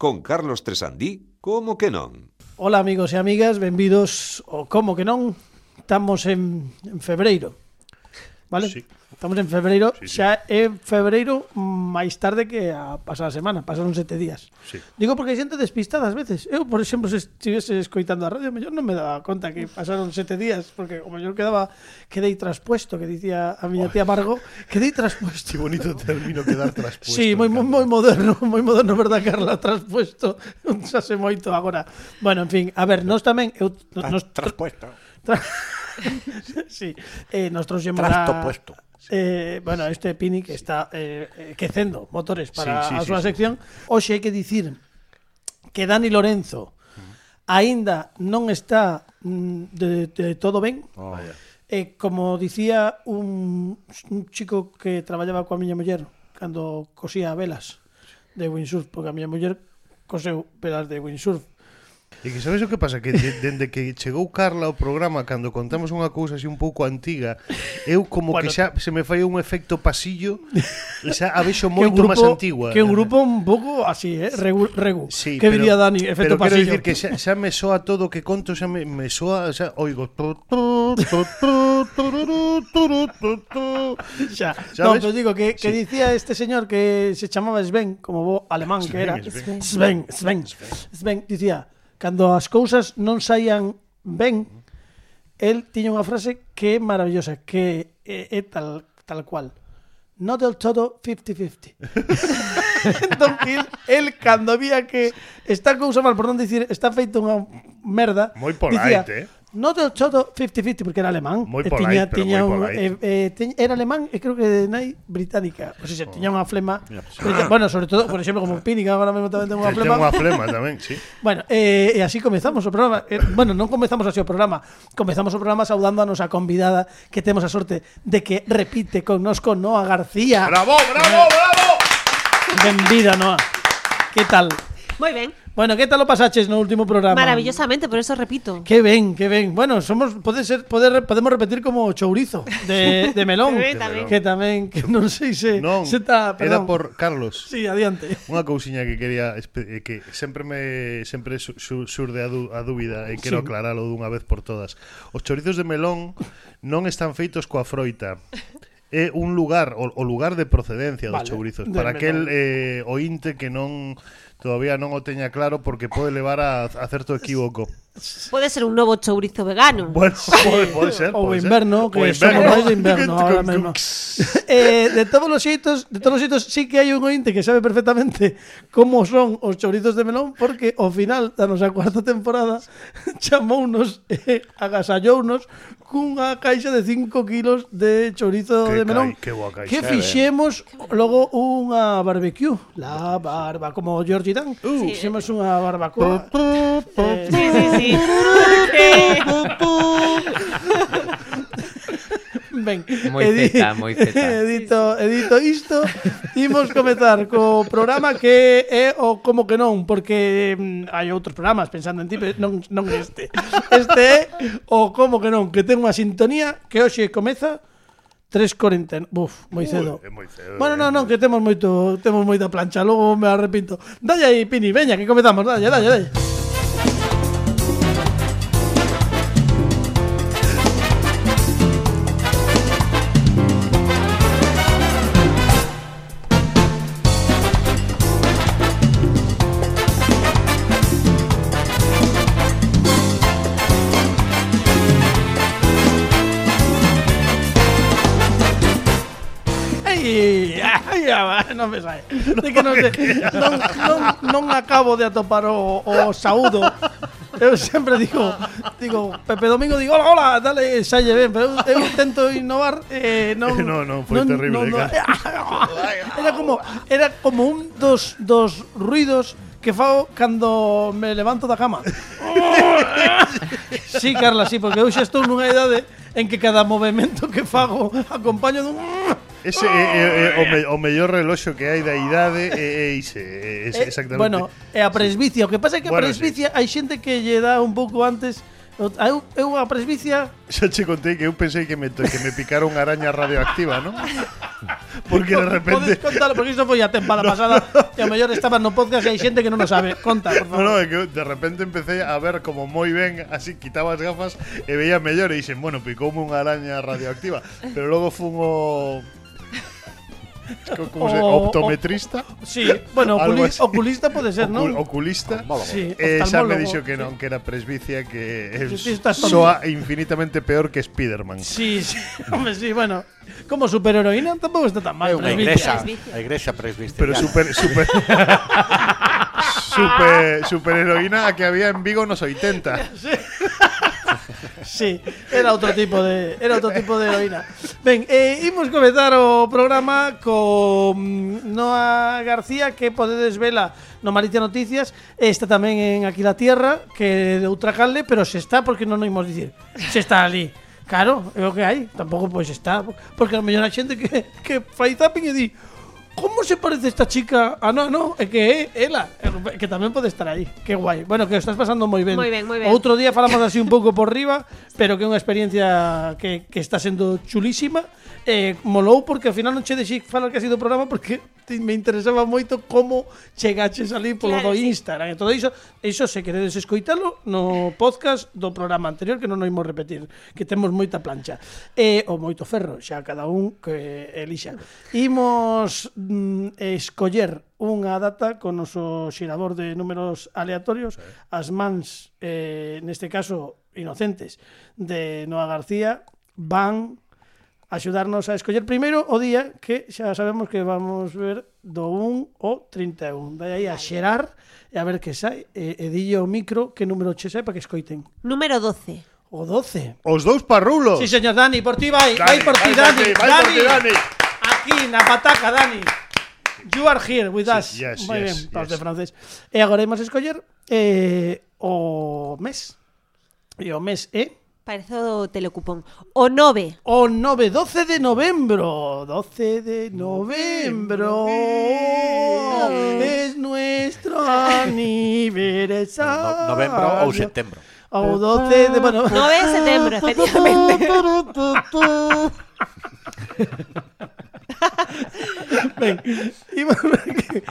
con Carlos Tresandí, como que non? Hola amigos e amigas, benvidos o Como que non, estamos en, en febreiro vale? Sí. Estamos en febreiro, sí, sí. xa é febreiro máis tarde que a pasada semana, pasaron sete días. Sí. Digo porque hai xente despistada ás veces. Eu, por exemplo, se estivese escoitando a radio, mellor non me daba conta que pasaron sete días, porque o mellor quedaba quedei traspuesto, que dicía a miña tía Margo, quedei traspuesto. Que bonito término quedar traspuesto. Sí, moi moi moi moderno, moi moderno, verdad, Carla, traspuesto. Xa se moito agora. Bueno, en fin, a ver, nós tamén eu nos traspuesto. sí, eh, nos trouxemos Trasto a... puesto. Eh, bueno, este Pini que está eh, eh quecendo motores para sí, sí, a súa sí, sección. Sí. Hoxe hai que dicir que Dani Lorenzo aínda non está mm, de, de todo ben. Oh. Eh, como dicía un, un chico que traballaba coa miña muller cando cosía velas de windsurf, porque a miña muller coseu velas de windsurf. E que sabes o que pasa? Que de, dende que chegou Carla ao programa Cando contamos unha cousa así un pouco antiga Eu como bueno, que xa se me fai un efecto pasillo Xa a vexo moito grupo, máis antigua Que un grupo un pouco así, eh? Regu, regu. Sí, Que pero, diría Dani? Efecto pero pasillo Pero quero dicir que xa, xa me soa todo o que conto Xa me, me soa, xa oigo tru, tru, tru, tru, xa, no, pero digo que, que sí. dicía este señor que se chamaba Sven, como bo alemán Sven, que era Sven, Sven, Sven, Sven dicía cando as cousas non saían ben, el tiña unha frase que é maravillosa, que é, é tal, tal cual. No del todo 50-50. entón, el, el cando vía que esta cousa mal, por non dicir, está feito unha merda, moi polite, dicía, eh? No del todo 50-50 porque era alemán. Moi E polite, tiña, pero tiña moi un, polite. eh, eh, era alemán e creo que de nai británica. O sea, tiña unha flema. Brita- bueno, sobre todo, por exemplo, como Pini, que agora mesmo tamén ten unha Que ten flema. unha flema tamén, sí Bueno, eh, e así comezamos o programa. Eh, bueno, non comezamos así o programa. Comezamos o programa saudando a nosa convidada que temos a sorte de que repite connosco Noa García. Bravo, bravo, bravo Benvida, Noa. Que tal? Moi ben, Bueno, que tal lo pasaches no último programa? Maravillosamente, por eso repito. Qué ben, qué ben. Bueno, somos pode ser poder podemos repetir como chourizo de, de melón, que tamén que tamén que non sei se non, se ta, perdón. era por Carlos. Sí, adiante. Unha cousiña que quería eh, que sempre me sempre su, su, surde a, a dúbida e quero sí. aclaralo dunha vez por todas. Os chourizos de melón non están feitos coa froita é un lugar o, o lugar de procedencia vale, dos chourizos para aquel eh, ointe que non todavía non o teña claro porque pode levar a, a certo equívoco. Pode ser un novo chourizo vegano. Bueno, pode, pode ser. Ou inverno, que o inverno. somos máis de inverno ahora mesmo. eh, de todos os xeitos, de todos os xeitos sí que hai un ointe que sabe perfectamente como son os chourizos de melón porque ao final da nosa cuarta temporada chamounos, eh, agasallounos cunha caixa de 5 kilos de chourizo que de melón cai, que, caixa, que fixemos eh. logo unha barbecue, la barba, como George Kitán. Uh, sí, Fixemos eh. unha barbacoa. eh, sí, sí, sí. Ben, moi edi, feta, moi feta. Edito, edito isto, imos comezar co programa que é o como que non, porque mm, hai outros programas pensando en ti, pero non, non este. Este é o como que non, que ten unha sintonía que hoxe comeza 3.40. Buf, moi cedo. Moi cedo. Bueno, non, eh. non, que temos moito temos moita plancha, logo me arrepinto. Dalle aí, Pini, veña, que comezamos, dalle, dalle, dalle. sabes? De que non, non, non, non acabo de atopar o, o saúdo. Eu sempre digo, digo, Pepe Domingo digo, hola, hola, dale, salle ben, pero eu, eu intento innovar eh, non, no, no, foi non, terrible, non, era como era como un dos dos ruidos que fago cando me levanto da cama. sí, Carla, sí, porque eu xa estou nunha idade en que cada movimento que fago acompaño dun... Ese é, é, é o, me, o mellor reloxo que hai da idade é, é ise, é, é, eh, exactamente. Bueno, é a presbicia, sí. o que pasa é que bueno, a presbicia sí. hai xente que lle dá un pouco antes Eu, eu a presbicia Xa che contei que eu pensei que me, que me picara unha araña radioactiva, non? Porque de repente... Podes contar, porque isto foi a tempada pasada e ao mellor estaban no podcast e hai xente que non o sabe. Conta, por No, favor. no, é que de repente empecé a ver como moi ben, así quitaba as gafas e veía mellor e dixen, bueno, picoume unha araña radioactiva, pero logo fun o ¿Cómo o, Optometrista? O, sí, bueno, oculista, oculista puede ser, ¿no? oculista. Sí, eh, Sam me dijo que no, sí. que era presbicia, que es soa infinitamente peor que Spider-Man. Sí, sí, hombre, sí, bueno. Como superheroína tampoco está tan mal. Egresa, egresa presbicia. Pero super, super... super, superheroína que había en Vigo en los 80. sí, era outro tipo de era outro tipo de heroína. Ben, eh, imos comezar o programa con Noa García que podedes vela no Maritia Noticias, está tamén en Aquí la Tierra, que de Utracalde, pero se está porque non o imos dicir. Se está ali. Claro, é o que hai, tampouco pois está, porque a mellor a xente que, que fai zapping e di Como se parece esta chica? Ah, no, no, é que é ela, é que tamén pode estar aí. Que guai. Bueno, que o estás pasando moi ben. Moi ben, moi ben. Outro día falamos así un pouco por riba, pero que é unha experiencia que, que está sendo chulísima. eh, molou porque ao final non che deixei falar sido o programa porque me interesaba moito como chegaches ali polo claro, do Instagram sí. e todo iso, iso se queredes escoitalo no podcast do programa anterior que non o imos repetir, que temos moita plancha e o moito ferro, xa cada un que elixa. Imos mm, escoller unha data con noso xirador de números aleatorios, as mans eh, neste caso inocentes de Noa García van axudarnos a escoller primeiro o día que xa sabemos que vamos ver do 1 ao 31. Vai aí a xerar e a ver que sai. E, e dille o micro que número che sai para que escoiten. Número 12. O 12. Os dous parrulos. Sí, señor Dani, por ti vai. Dani, vai por ti, Dani. Vai, Dani. Por ti, Dani. Aquí, na pataca, Dani. You are here with us. Sí, yes, Muy yes, bien, yes. de francés. E agora imos escoller eh, o mes. E o mes é... Eh? O telecupón. O 9. o 9, 12 de novembro. 12 de novembro es nuestro aniversario. No- novembro ou setembro. O 12 de... Bueno, 9 de setembro, efectivamente. ben, imos ver que,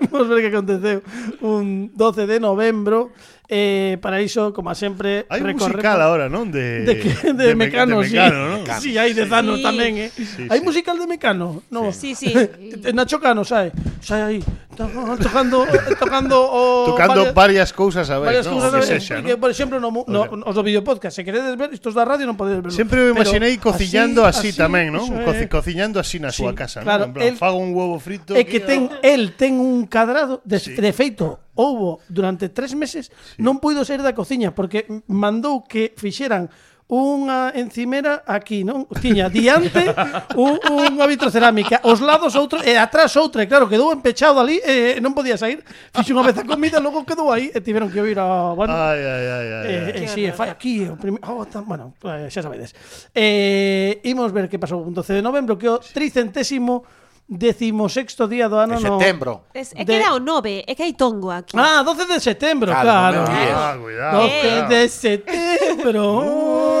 imos ver que aconteceu un 12 de novembro Eh, para iso, como sempre Hai musical agora, non? De, de, que, de, de Mecano, de sí. Mecano, ¿no? sí, hai 10 sí. tamén, eh? Sí, Hai sí. musical de Mecano? No. Sí, sí. Nacho Cano, sabe? Sabe aí, tocando, tocando o... Tocando varias, varias cousas a ver, varias no? cousas que, sexa, ¿no? por exemplo, no, no, os do videopodcast, se queredes ver, estos da radio non podedes verlo. Sempre me imaginei cociñando así, así, así tamén, non? Eh, cociñando así na súa sí. casa casa, claro, ¿no? En plan, el, fago un huevo frito. É que ten, el ten un cadrado de, sí. de feito, houbo durante tres meses, sí. non puido sair da cociña porque mandou que fixeran unha encimera aquí, non? Tiña diante un, unha vitrocerámica, os lados outro, e atrás outra, e claro, quedou empechado ali e non podía sair. Fixo unha vez a comida, logo quedou aí e tiveron que oír a, bueno, ai, ai, ai, ai, eh, ai. Eh, si, sí, fai aquí, o primeiro, oh, tan, bueno, eh, xa sabedes. Eh, imos ver que pasou o 12 de novembro, que o tricentésimo decimosexto día do ano no... setembro. Es, é que era o 9, é que hai tongo aquí. Ah, 12 de setembro, claro. claro. Ah, cuidado. 12 de setembro. Uh.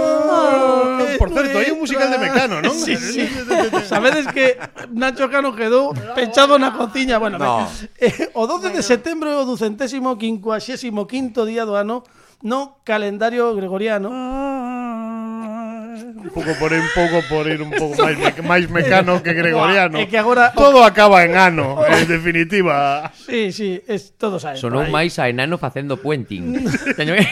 Por certo, hai un musical de Mecano, non? Sí, sí. Sabedes que Nacho Cano quedou pechado na cociña. Bueno, no. eh, o 12 bueno. de setembro é o ducentésimo quincuaxésimo quinto día do ano no calendario gregoriano. Un pouco por ir, un pouco por ir un pouco máis, me, máis mecano que gregoriano. É que agora todo acaba en ano, en definitiva. Sí, sí, es todo sabe. Sonou máis a enano facendo puenting. Teño que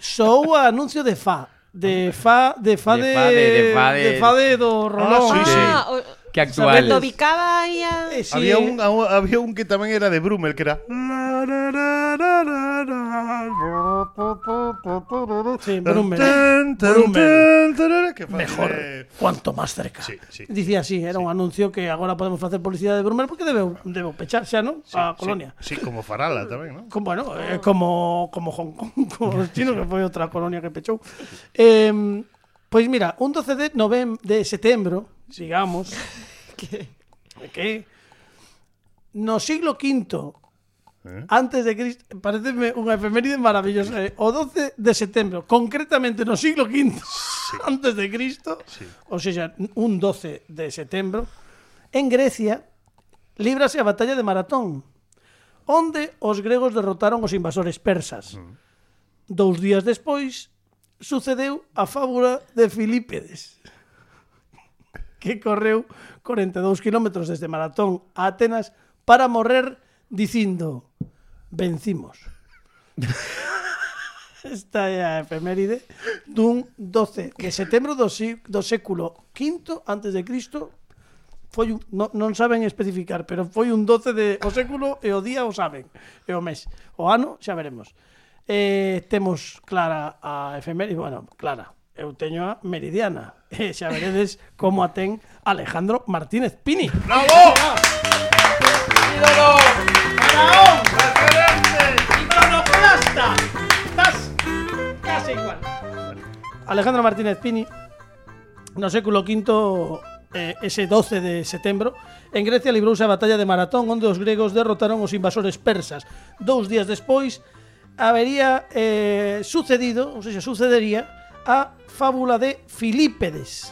Sou anuncio de fa De fa, de fa de, De fa de- de fa de- do Rolón. sí, sí. Ah, o, Que actual. Lo ubicaba aí a... Eh, sí, Había un había un que tamén era de Brummel que era Sí, volumen. Ten, que Mejor, cuanto máis cerca. Sí, sí. Dicía así, era sí. un anuncio que agora podemos facer publicidade de volumen porque debeu, debeu pechar xa, non? Sí, a colonia. Sí, sí, como Farala tamén, non? Como, bueno, eh, como, como Hong Kong, como os chinos, que foi outra colonia que pechou. Eh, pois pues mira, un 12 de, novem de setembro, digamos, que, que no siglo V eh? antes de Cristo, pareceme unha efeméride maravillosa. Eh? O 12 de setembro, concretamente no siglo V sí. antes de Cristo, sí. ou seja, un 12 de setembro, en Grecia líbrase a batalla de Maratón, onde os gregos derrotaron os invasores persas. Mm. Dous días despois, sucedeu a fábula de Filípedes que correu 42 km desde Maratón a Atenas para morrer dicindo vencimos. Esta é a efeméride dun 12 de setembro do, si, do século V antes de Cristo foi un, no, non saben especificar, pero foi un 12 de o século e o día o saben, e o mes. O ano xa veremos. Eh, temos clara a efeméride, bueno, clara, eu teño a meridiana, e xa veredes como a ten Alejandro Martínez Pini. Bravo! Ídolo! Faraón! está. Estás casi igual. Alejandro Martínez Pini, no século V, eh, ese 12 de setembro, en Grecia librouse a batalla de Maratón onde os gregos derrotaron os invasores persas. Dous días despois habería eh, sucedido, ou seja, sucedería a fábula de Filípedes,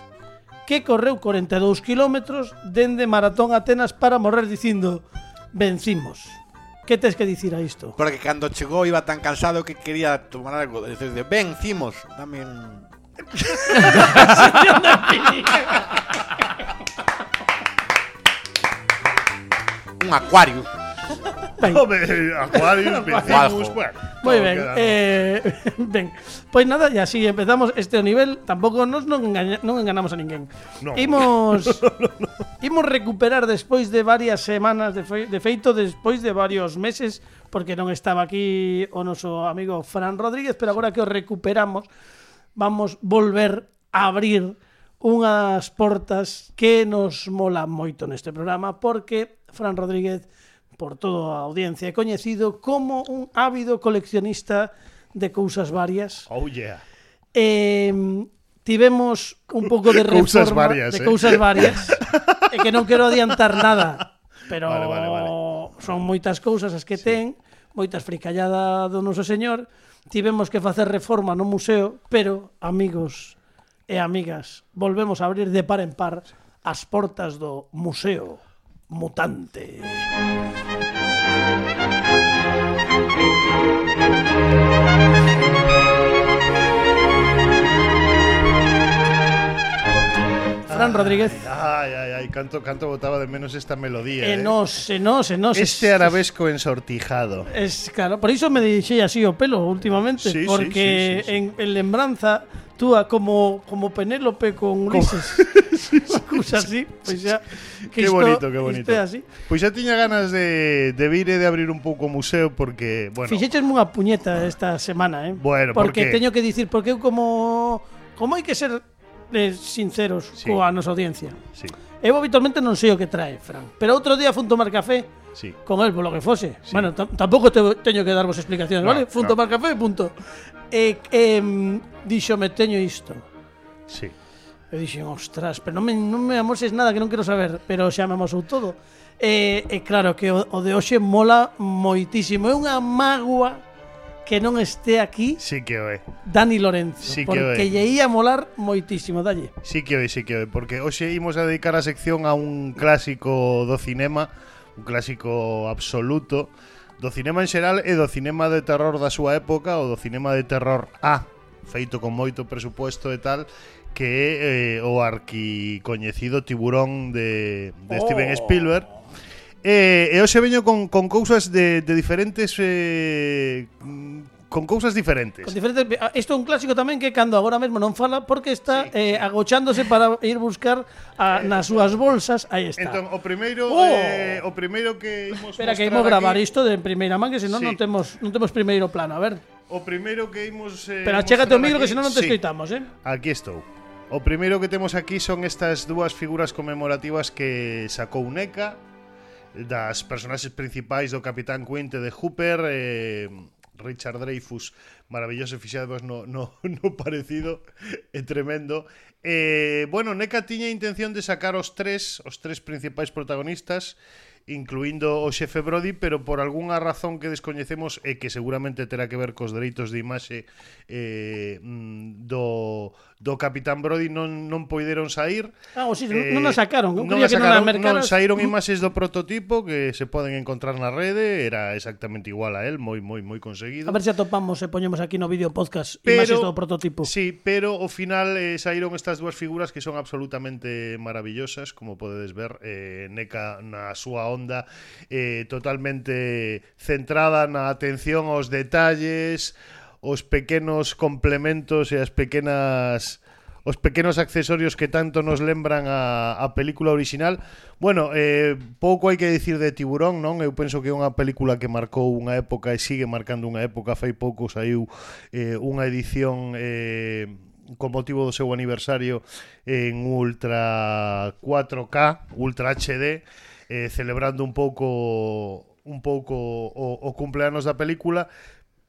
que correu 42 kilómetros dende Maratón a Atenas para morrer dicindo vencimos. Que tes que dicir a isto? Porque cando chegou iba tan cansado que quería tomar algo. Dices, de, ven, cimos, dame un... un acuario. Ben. Home, Aquarius, vecinos, bueno. Moi ben. Eh, ben. Pois nada, e así empezamos este nivel, tampouco nos non, engaña, non enganamos a ninguén. No. Imos no, no, no. Imos recuperar despois de varias semanas de, fe, de feito, despois de varios meses, porque non estaba aquí o noso amigo Fran Rodríguez, pero agora que o recuperamos, vamos volver a abrir unhas portas que nos molan moito neste programa porque Fran Rodríguez por toda a audiencia, é coñecido como un ávido coleccionista de cousas varias. Oh yeah. Eh, tivemos un pouco de reforma eh. cousas varias, de cousas varias. e que non quero adiantar nada, pero vale, vale, vale. son moitas cousas as que sí. ten, moitas fricallada do noso señor. Tivemos que facer reforma no museo, pero amigos e amigas, volvemos a abrir de par en par as portas do museo. Mutante Fran Rodríguez Ai, ai, ai, canto, canto botaba de menos esta melodía, eh. e nos Este arabesco ensortijado. Es claro, por iso me deixei así o pelo últimamente, Sí, porque sí, sí. En, en lembranza túa como como Penélope con Ulises. Cousa así, pois xa que Qué isto- bonito, qué bonito. isto é así. Pois xa tiña ganas de, de vir e de abrir un pouco o museo porque, bueno, Fixeches unha puñeta esta semana, eh? Bueno, ¿por porque qué? teño que dicir porque eu como como hai que ser eh, sinceros sí. coa nosa audiencia. Sí. Eu habitualmente non sei o que trae, Fran, pero outro día fun tomar café sí. con el polo que fose. Sí. Bueno, tampouco te, teño que darvos explicacións, no, vale? Fun no. tomar café, punto. E, eh, eh, dixome, teño isto. Sí. E dixen, ostras, pero non me, non me amoses nada que non quero saber, pero xa me amosou todo. E, e claro que o, o de hoxe mola moitísimo. É unha mágoa que non este aquí sí que o é. Dani Lorenzo sí que porque lle ia molar moitísimo dalle. Sí que o é, sí que o é, porque hoxe imos a dedicar a sección a un clásico do cinema, un clásico absoluto do cinema en xeral e do cinema de terror da súa época ou do cinema de terror A, feito con moito presupuesto e tal, que é eh, o arquicoñecido tiburón de, de oh. Steven Spielberg E, e hoxe veño con, con cousas de, de diferentes eh, con cousas diferentes. Con diferentes. Ah, isto é un clásico tamén que cando agora mesmo non fala porque está sí. eh, agochándose para ir buscar a, nas súas bolsas, aí está. Entón, o primeiro oh! eh, o primeiro que imos Espera que imos gravar isto de primeira man que senón sí. non temos non temos primeiro plano, a ver. O primeiro que imos eh, Pero achégate o micro que senón non te sí. escoitamos, eh. Aquí estou. O primeiro que temos aquí son estas dúas figuras conmemorativas que sacou NECA das personaxes principais do Capitán Quinte de Hooper eh, Richard Dreyfus maravilloso fixadvos no, no, no parecido é tremendo. Eh, bueno, Neca tiña intención de sacar os tres os tres principais protagonistas e incluindo o xefe Brody, pero por algunha razón que descoñecemos e que seguramente terá que ver cos dereitos de imaxe eh, mm, do, do Capitán Brody non, non poideron sair. Ah, o sí, eh, non a sacaron. Eu non a sacaron, que non, non saíron imaxes do prototipo que se poden encontrar na rede, era exactamente igual a él, moi moi moi conseguido. A ver se atopamos e poñemos aquí no vídeo podcast pero, imaxes do prototipo. Sí, pero ao final eh, saíron estas dúas figuras que son absolutamente maravillosas, como podedes ver, eh, Neca na súa onda eh, totalmente centrada na atención aos detalles, os pequenos complementos e as pequenas os pequenos accesorios que tanto nos lembran a, a película original. Bueno, eh, pouco hai que dicir de Tiburón, non? Eu penso que é unha película que marcou unha época e sigue marcando unha época. Fai pouco saiu eh, unha edición eh, con motivo do seu aniversario en Ultra 4K, Ultra HD, eh, celebrando un pouco un pouco o, o cumpleanos da película,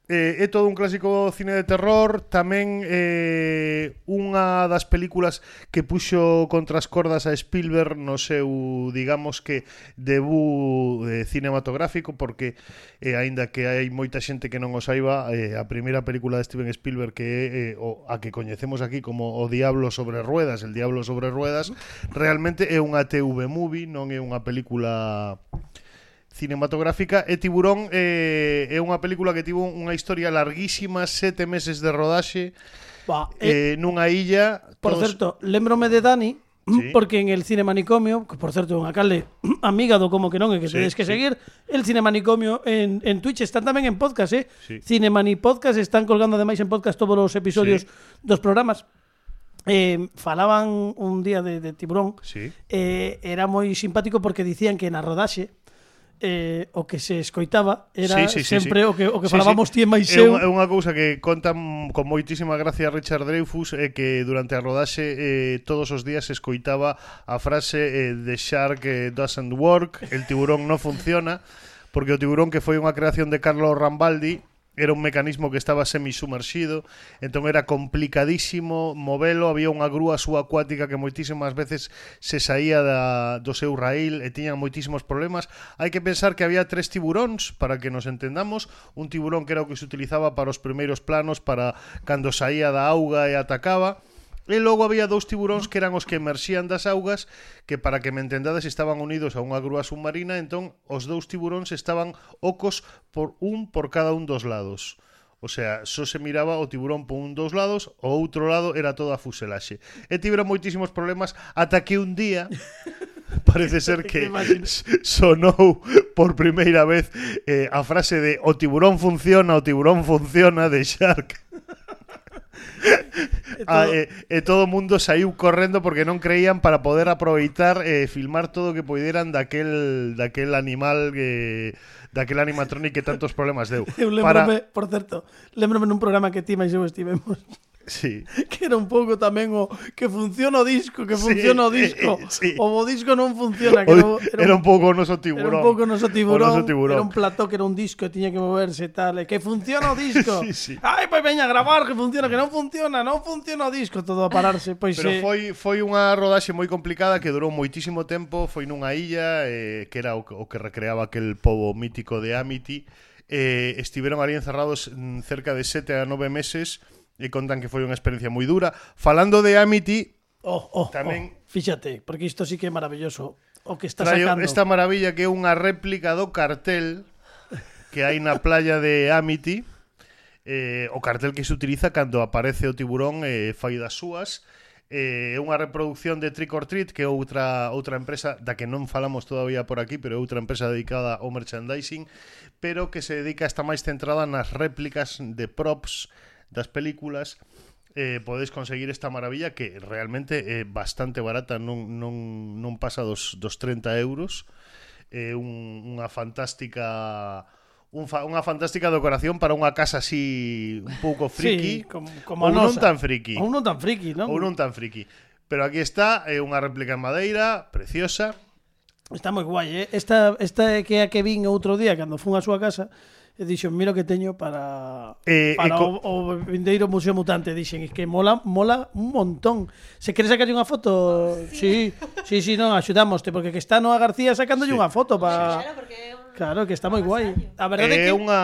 eh, é todo un clásico cine de terror, tamén eh, unha das películas que puxo contra as cordas a Spielberg no seu, digamos que, debut eh, cinematográfico, porque, eh, aínda que hai moita xente que non o saiba, eh, a primeira película de Steven Spielberg que é eh, o, a que coñecemos aquí como O Diablo sobre Ruedas, El Diablo sobre Ruedas, realmente é unha TV movie, non é unha película cinematográfica e Tiburón eh, é unha película que tivo unha historia larguísima, sete meses de rodaxe bah, eh, eh, nunha illa Por todos... certo, lembrome de Dani Sí. Porque en el Cine Manicomio, que por certo é unha calde amiga do como que non e que sí, tedes que sí. seguir, el Cine Manicomio en, en Twitch están tamén en podcast, eh? Sí. Cine Mani Podcast están colgando ademais en podcast todos os episodios sí. dos programas. Eh, falaban un día de, de Tiburón. Sí. Eh, era moi simpático porque dicían que na rodaxe eh, o que se escoitaba era sí, sí, sí, sempre sí. o que o que falábamos sí, sí. ti máis eu. É unha cousa que contan con moitísima gracia Richard Dreyfus é eh, que durante a rodaxe eh, todos os días se escoitaba a frase eh, The shark eh, doesn't work, el tiburón non funciona, porque o tiburón que foi unha creación de Carlo Rambaldi era un mecanismo que estaba semisumerxido, entón era complicadísimo movelo, había unha grúa subacuática que moitísimas veces se saía da, do seu raíl e tiñan moitísimos problemas. Hai que pensar que había tres tiburóns, para que nos entendamos, un tiburón que era o que se utilizaba para os primeiros planos, para cando saía da auga e atacaba, E logo había dous tiburóns que eran os que emerxían das augas que para que me entendades estaban unidos a unha grúa submarina entón os dous tiburóns estaban ocos por un por cada un dos lados. O sea, só se miraba o tiburón por un dos lados, o outro lado era toda a fuselaxe. E tiveron moitísimos problemas ata que un día parece ser que sonou por primeira vez eh, a frase de o tiburón funciona, o tiburón funciona de Shark. ah, e, e eh, eh, todo mundo saiu correndo porque non creían para poder aproveitar e eh, filmar todo o que poideran daquel daquel animal que daquel animatronic que tantos problemas deu. Eu lembrome, para... por certo, lembrome nun programa que ti máis eu estivemos Sí. Que era un pouco tamén o que funciona o disco, que funciona o disco. eh, sí. O disco non funciona, que o, era, un, era un pouco o noso tiburón. Era un pouco o noso tiburón, o noso tiburón. Era un plató que era un disco e tiña que moverse e tal, e que funciona o disco. sí, sí. Ai, pois veña a gravar que funciona, que non funciona, non funciona o disco todo a pararse, pois Pero eh... foi foi unha rodaxe moi complicada que durou moitísimo tempo, foi nunha illa eh, que era o, o que recreaba aquel pobo mítico de Amity. Eh, estiveron ali encerrados mm, cerca de sete a nove meses e contan que foi unha experiencia moi dura. Falando de Amity, oh, oh, tamén... Oh, fíxate, porque isto sí que é maravilloso o que está traio sacando. Esta maravilla que é unha réplica do cartel que hai na playa de Amity, eh, o cartel que se utiliza cando aparece o tiburón eh, fai das súas, eh, é eh, unha reproducción de Trick or Treat que é outra outra empresa da que non falamos todavía por aquí, pero é outra empresa dedicada ao merchandising, pero que se dedica está máis centrada nas réplicas de props das películas eh, podes conseguir esta maravilla que realmente é eh, bastante barata, non, non, non pasa dos, dos 30 euros. É eh, un, unha fantástica un fa, unha fantástica decoración para unha casa así un pouco friki, sí, como, como ou non tan friki. Ou non tan friki, non? Ou non tan friki. Pero aquí está é eh, unha réplica en madeira, preciosa. Está moi guai, eh? Esta, esta é que a que vin outro día cando fun a súa casa, e dixen, mira o que teño para, eh, eh, para co... o, o Vindeiro Museo Mutante. Dixen, es que mola, mola un montón. Se queres sacarlle unha foto, oh, sí, sí, sí, sí non, axudámoste, porque que está Noa García sacándolle sí. unha foto para... Claro, porque é. Claro, que está moi guai. A verdade é que... unha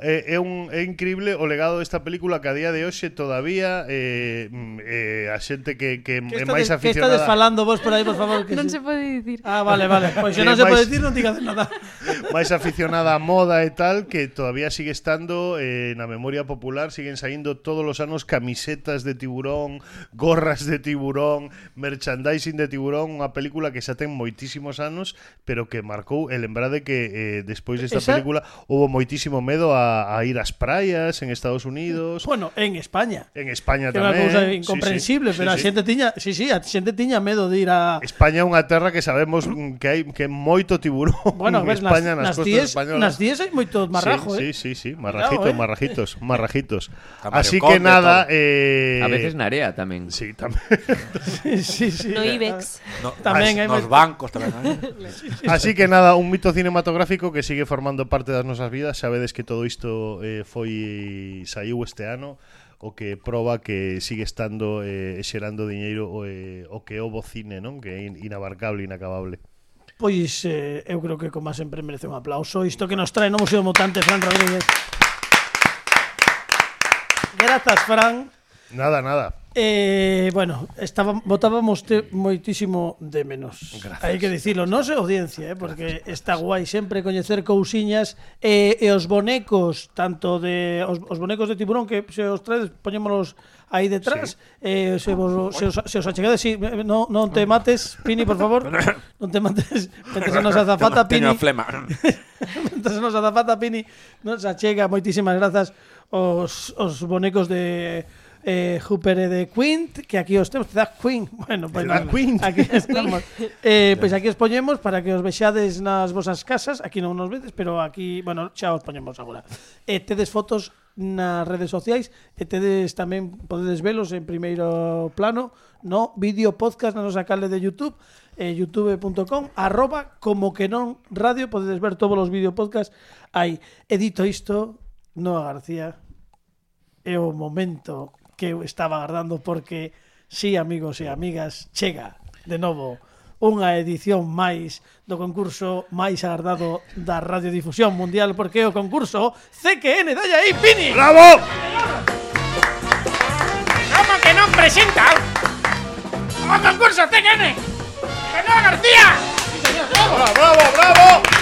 é, é un é increíble o legado desta película que a día de hoxe todavía eh, mm, eh, a xente que, que, que é máis aficionada... Que estades falando vos por aí, por favor? Que non se pode dicir. Ah, vale, vale. Pois pues, se non se pode dicir, non digas nada. máis aficionada a moda e tal, Que todavía sigue estando eh, na memoria popular, siguen saindo todos os anos camisetas de tiburón, gorras de tiburón, merchandising de tiburón, unha película que xa ten moitísimos anos, pero que marcou, e lembrade que eh, despois desta Esa... película houve moitísimo medo a, a ir ás praias en Estados Unidos. Bueno, en España. En España que tamén. É unha cousa incomprensible, sí, sí. pero sí, a xente tiña, sí, sí, a xente tiña medo de ir a España é unha terra que sabemos que hai que moito tiburón. Bueno, a ver, España, nas, nas, nas diez, españolas. nas tíes hai moito marrajo, sí, eh. Sí, sí, sí, marrajitos, Cuidado, eh. marrajitos, marrajitos. Así que nada, eh, A veces na area tamén. Sí, tamén. sí, sí. No IBEX. No, Tamén hai nos moito- bancos tamén. ¿eh? Así que nada, un mito cinematográfico que sigue formando parte das nosas vidas. Sabedes que todo isto eh, foi saiu este ano o que proba que sigue estando eh, xerando diñeiro o, eh, o que é o bo cine, non? Que é in- inabarcable, inacabable. pois eh, eu creo que como sempre merece un aplauso. Isto que nos trae no Museo Mutante Fran Rodríguez. Grazas, Fran. Nada, nada. Eh, bueno, estaba, botábamos te, moitísimo de menos. Hai que dicilo, non se audiencia, eh, porque gracias, está guai sempre coñecer cousiñas eh, e os bonecos, tanto de os, os bonecos de tiburón que se os traes, poñémolos aí detrás, sí. eh, se vos se os, se os achegades, sí, eh, non non te mates, Pini, por favor. non te mates, mentras nos azafata Pini. Teño flema. mentras nos azafata Pini, nos achega moitísimas grazas os os bonecos de eh, Hooper de Quint, que aquí os temos, te das Quint, bueno, pues, da Quint. aquí estamos. eh, pois pues aquí os poñemos para que os vexades nas vosas casas, aquí non nos vedes, pero aquí, bueno, xa os poñemos agora. E eh, tedes fotos nas redes sociais e tedes tamén podedes velos en primeiro plano no vídeo podcast na nosa canle de Youtube eh, youtube.com arroba como que non radio podedes ver todos os vídeo podcast aí edito isto Noa García é o momento que eu estaba agardando porque sí, amigos e amigas, chega de novo unha edición máis do concurso máis agardado da radiodifusión mundial porque é o concurso CQN Dalla e Pini. Bravo! Como que non presenta? O concurso CQN. Fernando García. Bravo, bravo. bravo.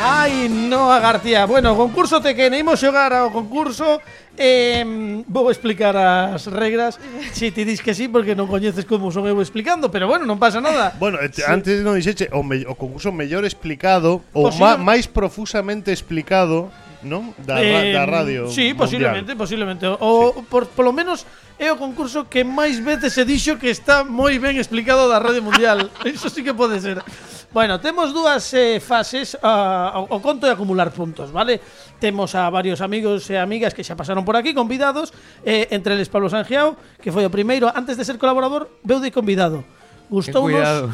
Ai, Noa García. Bueno, o concurso te que neimos xogar ao concurso. Eh, Vou explicar as regras. Se si ti dis que sí, porque non coñeces como son eu explicando Pero bueno, non pasa nada. Bueno, eh, sí. antes non dixeche o, me, o concurso mellor explicado Ou má, máis profusamente explicado non? Da, eh, da radio Sí, mundial. posiblemente, posiblemente O sí. por, polo menos é o concurso que máis veces se dixo que está moi ben explicado da radio mundial Iso sí que pode ser Bueno, temos dúas eh, fases uh, o, o conto de acumular puntos, vale? Temos a varios amigos e amigas que xa pasaron por aquí, convidados eh, Entre eles Pablo Sangiao, que foi o primeiro Antes de ser colaborador, veu de convidado Gustounos.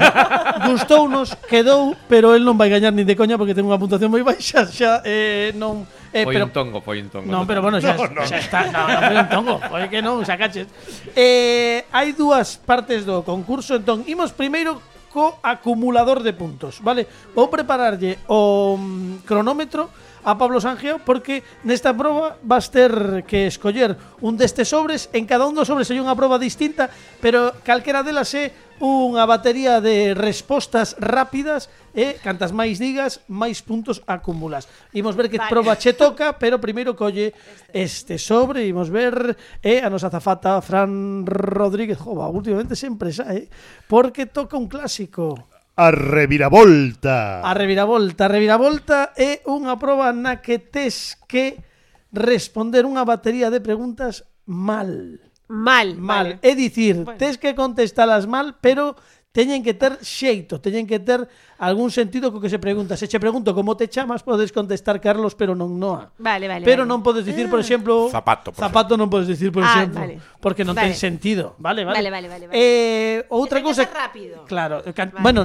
Gustounos, quedou, pero el non vai gañar nin de coña porque ten unha puntuación moi baixa, xa eh, non eh, foi pero, un tongo, foi un tongo. Non, pero bueno, xa, no, no. xa está, no, non foi un tongo, foi que non, xa caches. Eh, hai dúas partes do concurso, entón imos primeiro co acumulador de puntos, vale? Vou prepararlle o mm, cronómetro a Pablo Sangeo porque nesta proba vas ter que escoller un destes sobres, en cada un dos sobres hai unha proba distinta, pero calquera delas é unha batería de respostas rápidas e cantas máis digas, máis puntos acumulas. Imos ver que vale. proba che toca, pero primeiro colle este, este sobre, imos ver e a nosa zafata Fran Rodríguez, jova, últimamente sempre xa, eh? porque toca un clásico. A reviravolta. A reviravolta. A reviravolta é unha proba na que tes que responder unha batería de preguntas mal. Mal. Mal. Vale. É dicir, bueno. tes que contestalas mal, pero teñen que ter xeito, teñen que ter algún sentido co que se pregunta. Se che pregunto como te chamas, podes contestar Carlos, pero non Noa. Vale, vale. Pero vale. non podes dicir, por ah. exemplo, zapato, por zapato non podes dicir, por ah, exemplo, vale. porque non vale. ten sentido, vale, vale. Vale, vale, vale. vale. Eh, outra cousa rápido. Claro, eh, can... vale. bueno,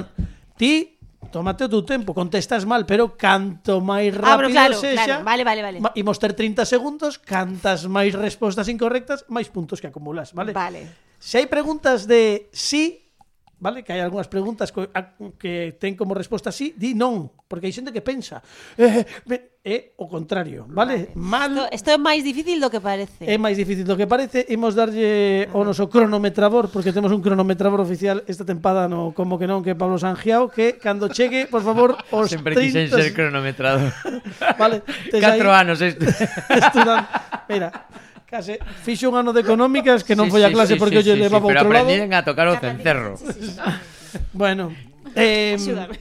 ti Tómate o teu tempo, contestas mal, pero canto máis ah, rápido ah, claro, sexa, claro, vale, vale, vale. imos ter 30 segundos, cantas máis respostas incorrectas, máis puntos que acumulas, vale? Vale. Se hai preguntas de sí vale? Que hai algunhas preguntas que, a, que ten como resposta sí, di non, porque hai xente que pensa. Eh, eh, é o contrario, vale? vale. Mal. Isto é máis difícil do que parece. É máis difícil do que parece. Imos darlle o noso cronometrador, porque temos un cronometrador oficial esta tempada no como que non que Pablo Sangiao, que cando chegue, por favor, os Sempre 30... quixen ser cronometrador. vale, 4 aí... anos este. Estudan... Mira, Case, fixo un ano de económicas que non sí, foi a clase sí, porque sí, lle sí, levaba sí, outro lado. Pero aprendín a tocar o cencerro. Bueno, Eh, Axúdame.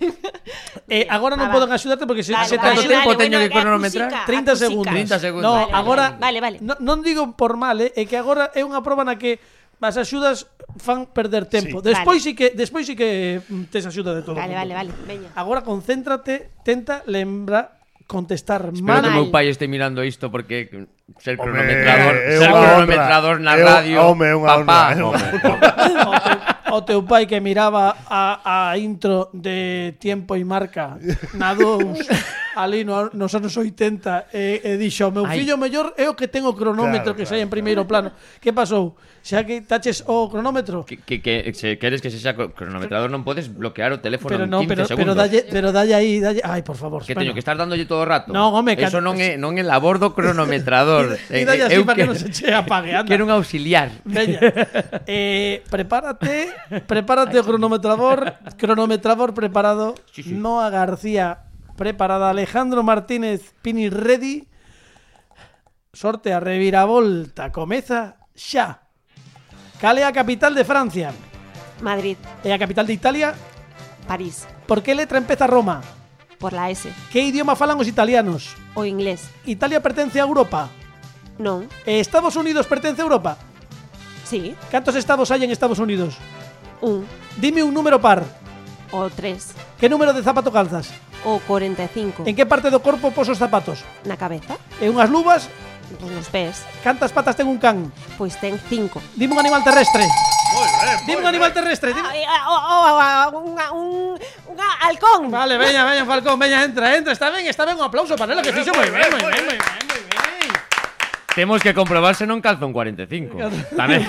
Eh, agora non poden axudarte porque se, vale, se tanto vale, tempo vale, teño bueno, que cronometrar. 30 segundos. 30 segundos. No, vale, agora vale, vale. No, non digo por mal, eh, é que agora é unha proba na que as axudas fan perder tempo. Sí. Despois vale. sí que despois sí que mm, tes axuda de todo. Vale, vale, vale. Veña. Agora concéntrate, tenta lembra contestar Espero mal. Espero que meu pai este mirando isto porque ser cronometrador, ser cronometrador na radio. home, unha papá, honra, o, teu, o teu pai que miraba a, a intro de Tiempo e Marca. Na 2 ali no, nos anos 80 e, e dixo, o meu Ai. fillo mellor é o que ten o cronómetro claro, que claro, sai en primeiro claro. plano. Que pasou? Xa que taches o cronómetro? Que, que, que se queres que se xa cronometrador non podes bloquear o teléfono pero en 15 pero, segundos. Pero dalle, pero dalle aí, dalle... Ai, por favor, Que teño que estar dándolle todo o rato. Non, home, Eso non é, non é labor do cronometrador. e, e dalle eh, así para que, que non se che apague, anda. Quero un auxiliar. Veña. Eh, prepárate, prepárate o cronometrador, cronometrador preparado. Sí, sí. Noa García preparada, Alejandro Martínez Pini ready, sorte a reviravolta, comeza xa. Cal é a capital de Francia? Madrid, E a capital de Italia? París, Por que letra empeza Roma? por la S. Que idioma falan os italianos? O inglés. Italia pertence a Europa? Non. E Estados Unidos pertence a Europa? Sí. Cantos estados hai en Estados Unidos? Un. Dime un número par. O tres. Que número de zapato calzas? o 45. En que parte do corpo pos os zapatos? Na cabeza. E unhas luvas? Pois nos pés. Cantas patas ten un can? Pois ten cinco. Dime un animal terrestre. Dime un animal terrestre. Dime... Ah, eh, ah oh, oh, ah, ah, un, un, un halcón. Vale, veña, veña, falcón, veña, entra, entra. Está ben, está ben, un aplauso para ela que fixo moi ben, moi ben, moi ben, moi ben. Temos que comprobarse non calza un 45. Tamén.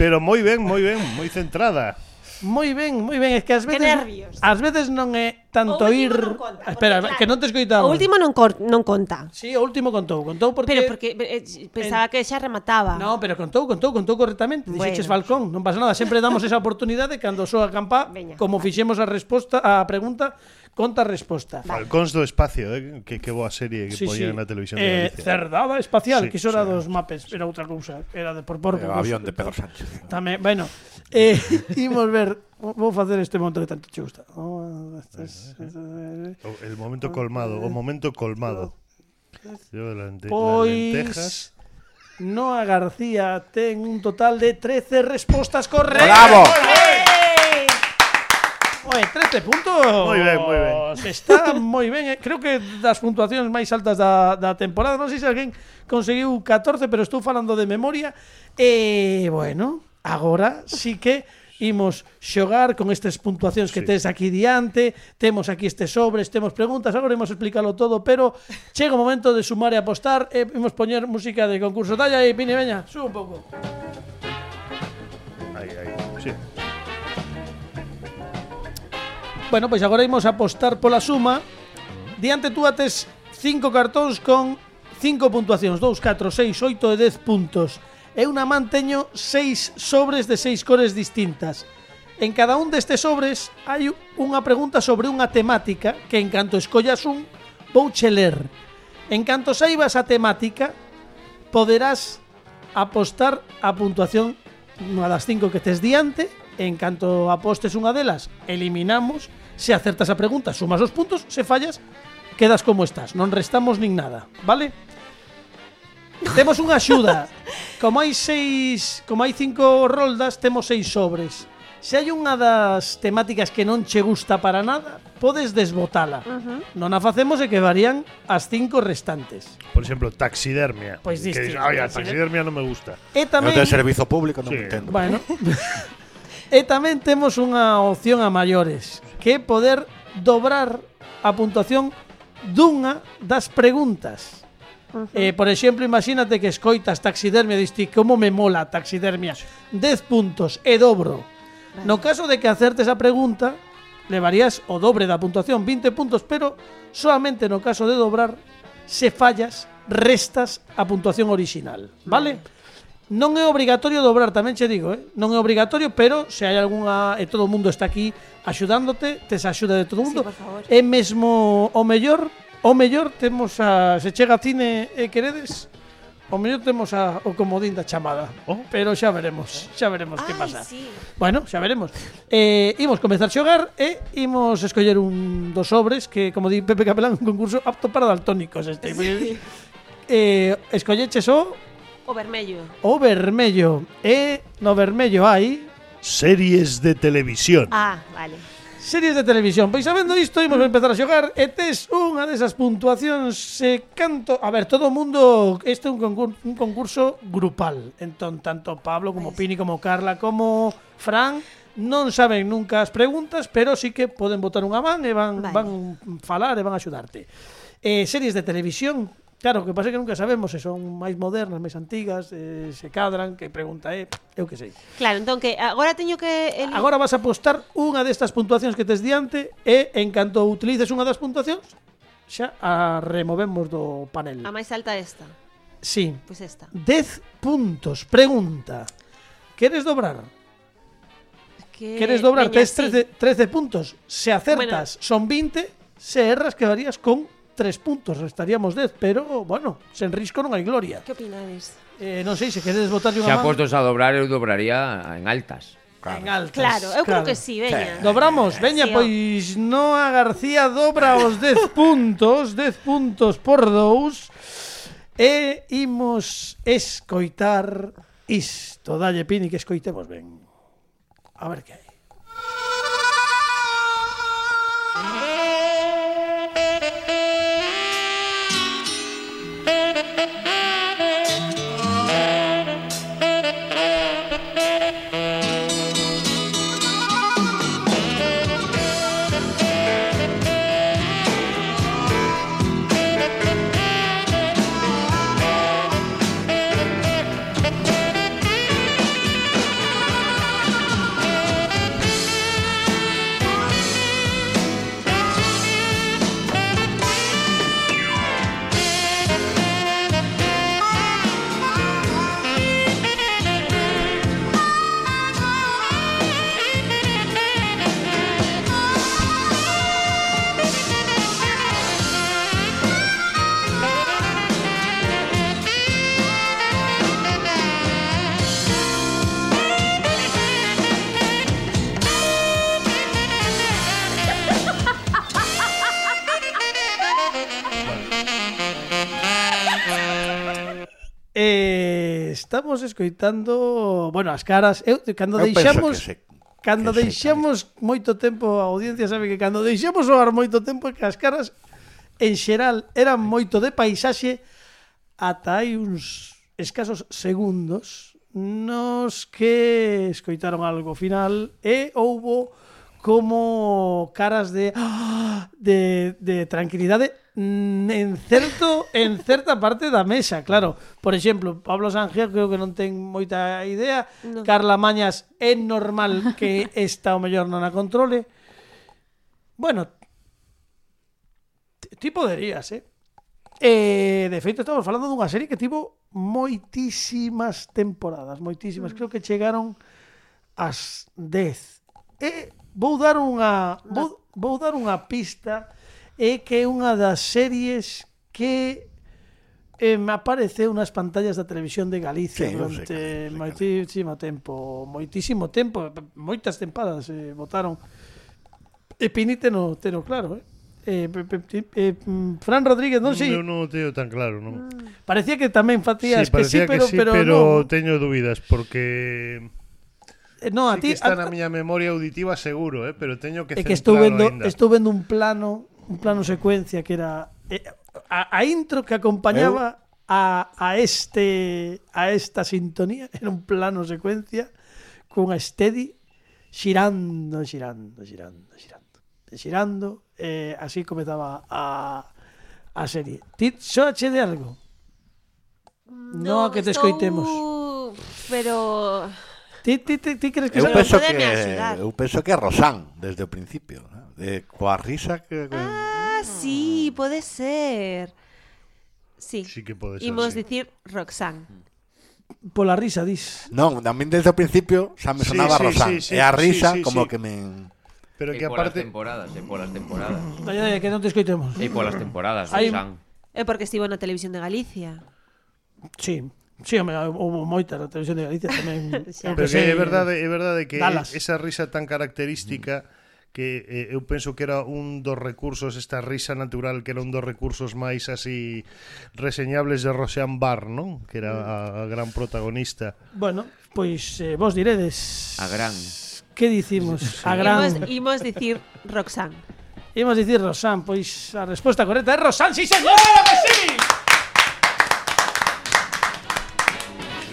Pero moi ben, moi ben, moi centrada. Moi ben, moi ben, es que ás veces nervios. ás veces non é tanto o ir non conta, Espera, claro, que non te escoitamos. O último non cor... non conta. Si, sí, o último contou, contou porque Pero porque eh, pensaba en... que xa remataba. No, pero contou, contou, contou correctamente. Bueno. Dixeches Falcón, non pasa nada, sempre damos esa oportunidade cando soa campá, como fixemos a resposta a pregunta conta a resposta. Falcóns do espacio, eh? que, que boa serie que Sí, sí. poñían na televisión de Eh, Galicia. cerdada espacial, Sí, que iso era sí. dos mapes, era outra cousa, era de por por. O avión de Pedro Sánchez. Tamén, bueno, eh, imos ver, vou facer este monto que tanto che gusta. Oh, este es- O- El momento colmado, o momento colmado. Yo la lente- Pois lentejas. Noa García ten un total de 13 respostas correctas. ¡Bravo! Oye, 13 puntos. Moi ben, moi ben. Está moi ben, eh? creo que das puntuacións máis altas da, da temporada. Non sei se alguén conseguiu 14, pero estou falando de memoria. E, eh, bueno, agora sí que imos xogar con estas puntuacións que sí. tes aquí diante, temos aquí estes sobres, temos preguntas, agora imos explicarlo todo, pero chega o momento de sumar e apostar, e imos poñer música de concurso. Dalla aí, Pini, veña, sube un pouco. Aí, aí, sí. Bueno, pois agora imos apostar pola suma. Diante tú ates cinco cartóns con cinco puntuacións, 2, 4, 6, 8 e 10 puntos. Eu na man teño seis sobres de seis cores distintas. En cada un destes sobres hai unha pregunta sobre unha temática que en canto escollas un, vou che ler. En canto saibas a temática, poderás apostar a puntuación unha das cinco que tes diante, en canto apostes unha delas, eliminamos Se acertas a pregunta, sumas os puntos, se fallas, quedas como estás, non restamos nin nada, vale? Temos unha axuda. Como hai seis, como hai cinco roldas, temos seis sobres. Se hai unha das temáticas que non che gusta para nada, podes desbotala. Uh -huh. Non a facemos e que varían as cinco restantes. Por exemplo, taxidermia. Pois pues que dices, "Ai, a taxidermia non me gusta." E tamén No servizo público, non sí. entendo. Bueno. E tamén temos unha opción a maiores, que é poder dobrar a puntuación dunha das preguntas. Uh -huh. eh, por exemplo, imagínate que escoitas taxidermia e diste como me mola taxidermia. 10 puntos e dobro. Vale. No caso de que acertes a pregunta, levarías o dobre da puntuación, 20 puntos, pero solamente no caso de dobrar, se fallas, restas a puntuación original, vale? vale. Non é obrigatorio dobrar, tamén che digo, eh? non é obrigatorio, pero se hai algunha e todo o mundo está aquí axudándote, tes a axuda de todo o mundo. Sí, por favor. É mesmo o mellor, o mellor temos a se chega a cine e queredes, o mellor temos a, o comodín da chamada. Oh. Pero xa veremos, xa veremos Ai, que pasa. Sí. Bueno, xa veremos. Eh, imos comezar a xogar e imos escoller un dos sobres que, como di Pepe Capelán, un concurso apto para daltónicos este. Sí. Eh, escolleches o O vermello. O vermello. E no vermello hai... Series de televisión. Ah, vale. Series de televisión. Pois sabendo isto, imos mm. empezar a xogar e tes unha desas puntuacións se canto... A ver, todo o mundo... Este é un, concurso, un concurso grupal. Entón, tanto Pablo como pois. Pini, como Carla, como Fran non saben nunca as preguntas, pero sí que poden botar unha man e van, vale. van falar e van axudarte. Eh, series de televisión Claro, o que pasa é que nunca sabemos se son máis modernas, máis antigas, eh, se cadran, que pregunta é, eu que sei. Claro, entón que agora teño que... El... Agora vas a apostar unha destas puntuacións que tes diante e en canto utilices unha das puntuacións, xa a removemos do panel. A máis alta esta. Sí. Pois pues esta. 10 puntos, pregunta. Queres dobrar? Que... Queres dobrar, tes 13, 13 puntos. Se acertas, bueno. son 20. Se erras, quedarías con tres puntos, restaríamos 10, pero, bueno, sen risco non hai gloria. Que opinades? Eh, non sei, se queredes votar unha Xa man... postos a dobrar, eu dobraría en altas. Claro. En altas. Claro, eu claro. creo que sí, veña. Sí. Dobramos, veña, sí, pois Noa García dobra os 10 puntos, 10 puntos por dous. E imos escoitar isto. Dalle, Pini, que escoitemos ben. A ver que estamos escoitando, bueno, as caras, eu cando eu deixamos que se, cando que deixamos moito tempo a audiencia sabe que cando deixamos o ar moito tempo que as caras en xeral eran moito de paisaxe ata hai uns escasos segundos nos que escoitaron algo final e houbo como caras de de, de tranquilidade mm, en certo en certa parte da mesa, claro. Por exemplo, Pablo Sangel creo que non ten moita idea, no. Carla Mañas é normal que esta o mellor non a controle. Bueno, ti poderías, eh? Eh, de feito, estamos falando dunha serie que tivo moitísimas temporadas, moitísimas, mm. creo que chegaron as 10. E vou dar unha vou, vou dar unha pista é que é unha das series que eh, me apareceu nas pantallas da televisión de Galicia sí, durante sei, moitísimo tempo, moitísimo tempo, moitas tempadas eh, votaron e Pini teno, teno claro, eh? Eh, eh, eh, Fran Rodríguez, non sei. Sí. Eu non o teño tan claro, non. Ah. Parecía que tamén facías sí, que sí, pero, que sí, pero, pero no. teño dúbidas porque Eh, no, a sí ti está a, na miña memoria auditiva seguro, eh, pero teño que É que estou vendo, estou vendo un plano, un plano secuencia que era eh, a, a intro que acompañaba Eu... a, a este a esta sintonía, era un plano secuencia con a Steady xirando, xirando, xirando, xirando. Xirando, eh, así comezaba a a serie. Ti soache de algo? No, no que te escoitemos. Pero Ti, ti, ti, ti crees que eu penso que eu penso que é Rosán desde o principio, né? de coa risa que Ah, sí, mm. pode ser. Sí. Sí que pode ser. Imos sí. dicir Roxán. Pola risa dis. Non, tamén desde o principio xa me sonaba sí, Rosán. Sí, sí, e a risa sí, sí, como sí. que me Pero que aparte temporadas, e polas temporadas. Dai, dai, que non te escoitemos. E polas temporadas, Rosán. É porque estivo na televisión de Galicia. Sí, Sí, home, eh, houve moita na televisión de Galicia tamén. Pero que é verdade, é verdade que Dallas. esa risa tan característica que eh, eu penso que era un dos recursos esta risa natural que era un dos recursos máis así reseñables de Roseanne Barr, non? Que era a, a gran protagonista. Bueno, pois eh, vos diredes. A gran. Que dicimos? A gran. Imos, imos dicir Roxanne. Imos dicir Roxanne, pois a resposta correcta é Roxanne, si sí, señora, que sí!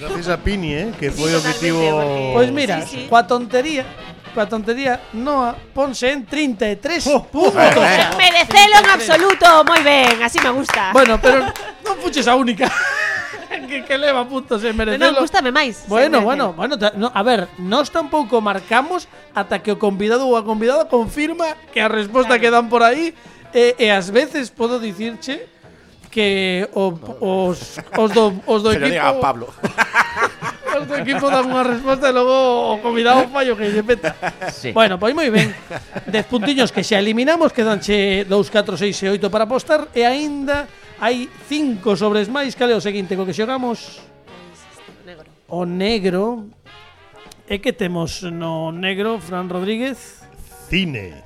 Gracias a Pini, eh, que foi o que totalmente, tivo porque- Pois mira, Sí, sí. coa tontería, coa tontería, Noa ponse en 33 puntos. eh. Merecelo en absoluto, moi ben, así me gusta. Bueno, pero non fuches a única que, que leva puntos en non, merecelo. gustame máis. Bueno, bueno, bueno, ta- no, a ver, nós tampouco marcamos ata que o convidado ou a convidada confirma que a resposta Claro. que dan por aí e, e ás veces podo dicirche que o, os, os do, os do equipo diga a Pablo. os do equipo dan unha resposta e logo o convidado fallo que lle peta. Sí. Bueno, pois moi ben. Dez puntiños que xa eliminamos, quedanche 2, 4, 6 e 8 para apostar e aínda hai 5 sobres máis. Cale o seguinte co que xogamos? Negro. O negro. E que temos no negro, Fran Rodríguez? Cine.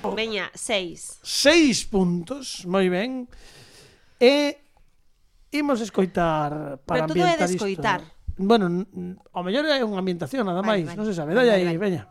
Veña, 6. 6 puntos, moi ben. E imos escoitar para Pero ambientar. Pero todo é de escoitar. Isto. Bueno, ao mellor é unha ambientación nada máis, vale, non se sabe. dai vale, aí, vale. veña.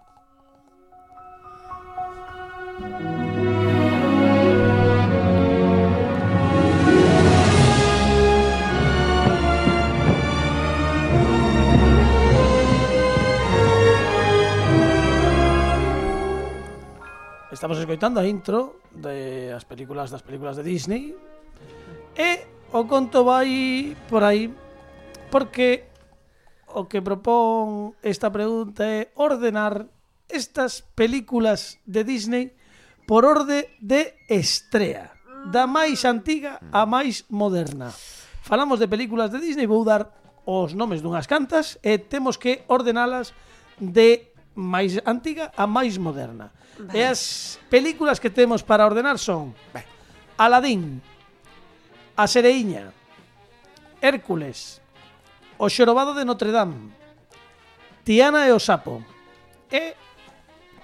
Estamos escoitando a intro de as películas das películas de Disney e o conto vai por aí porque o que propón esta pregunta é ordenar estas películas de Disney por orde de estrea, da máis antiga a máis moderna. Falamos de películas de Disney, vou dar os nomes dunhas cantas e temos que ordenalas de máis antiga a máis moderna. Vale. E as películas que temos para ordenar son. Aladín, A Sereiña, Hércules, O xorobado de Notre Dame, Tiana e o sapo. E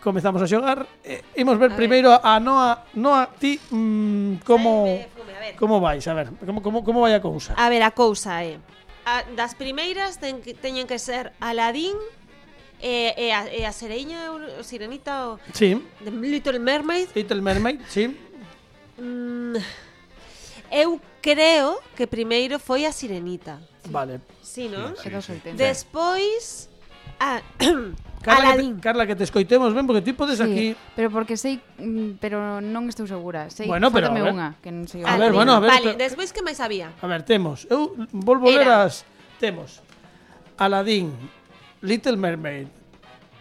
comezamos a xogar. E, imos ver a primeiro ver. a Noa, Noa ti mm, como fume, a ver. como vais, a ver, como como como vai a cousa? A ver, a cousa é eh. a, das primeiras ten que, teñen que ser Aladín e, e, a, e a sereiña, o sirenita o Sí. The Little Mermaid. Little Mermaid, sí. Mm, eu creo que primeiro foi a Sirenita. Vale. Sí, non? Sí, sí. Despois a Carla, Aladín. Que te, Carla, que te escoitemos ben, porque ti podes sí, aquí... Pero porque sei, mm, pero non estou segura. Sei, bueno, pero, ver, unha, que non sei a, a ver, bueno, a ver... Vale, pero, despois que máis había? A ver, temos, eu volvo ler as... Temos, Aladín, Little Mermaid,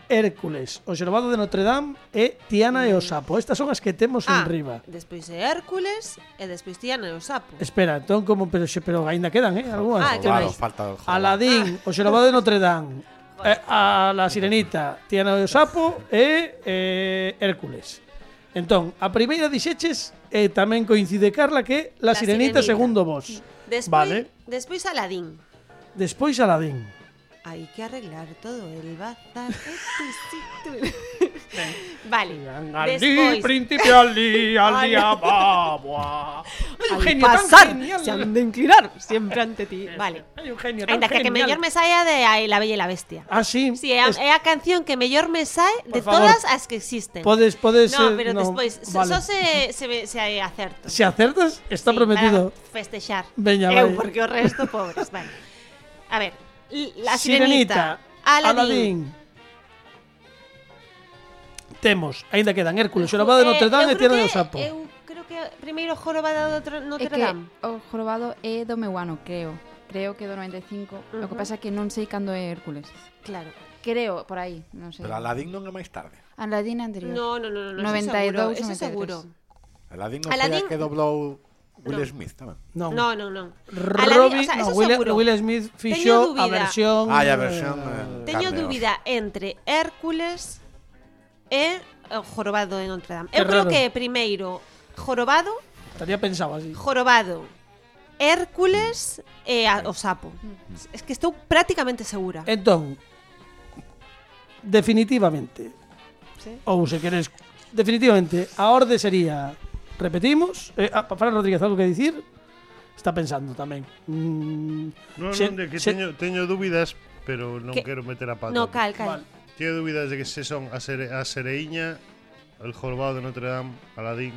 Hércules, o Xerobado de Notre Dame e Tiana e o Sapo. Estas son as que temos ah, en riba. despois é Hércules e despois Tiana e o Sapo. Espera, entón como pero xe, pero aínda quedan, eh, algunhas. Ah, claro, falta Aladín, ah. o Xerobado de Notre Dame, eh, a la Sirenita, Tiana e o Sapo e eh, Hércules. Entón, a primeira dixeches e eh, tamén coincide Carla que La, la Sirenita, Sirenita segundo vos. Despois, vale. despois Aladín. Despois Aladín. Hai que arreglar todo el bazar. vale. Ababa. Hai un al pasar, se han de inclinar siempre ante ti. Vale. Hai un genio tan que mellor me saia de Ai, La Bella e la Bestia. Ah, sí. Sí, é a, Es- é a canción que mellor me sae de Por favor. todas as que existen. Podes, podes... no, eh, pero despois, vale. só se, se, se acerto. Se acertas, está Sí, prometido. Para festexar. Veña, Eu, porque o resto, pobres. Vale. A ver, La Sirenita, Sirenita Aladín. Temos, aínda quedan Hércules, Xorobado de eh, Notre Dame e Tierra do Sapo. Eu creo que primeiro Jorobado de Notre Dame. É que o Jorobado é do meu ano, creo. Creo que do 95. Uh -huh. O que pasa é que non sei cando é Hércules. Claro. Creo, por aí, non sei. Pero Aladín non é máis tarde. Aladín anterior. No, no, no, no, 92, eso seguro. Eso seguro. Aladdin non a que doblou Will no. Smith tamén. Non, non, non. non. Robbie, o sea, no, Will, seguro. Will Smith fixo a versión... Ah, a versión... Eh, Teño dúbida entre Hércules e o Jorobado de Notre Dame. Eu creo que primeiro Jorobado... Estaría pensado así. Jorobado, Hércules e a, o sapo. Mm. Es que estou prácticamente segura. Entón, definitivamente, sí. ou se queres, definitivamente, a orde sería Repetimos, eh, a Fran Rodríguez algo que dicir? Está pensando tamén. Mm, non, non, de que se... teño, teño dúbidas, pero non que... quero meter a pata. No, cal, cal. Vale. Teño dúbidas de que se son a, Sere, a Sereiña, el Jorobado de Notre Dame, Aladín.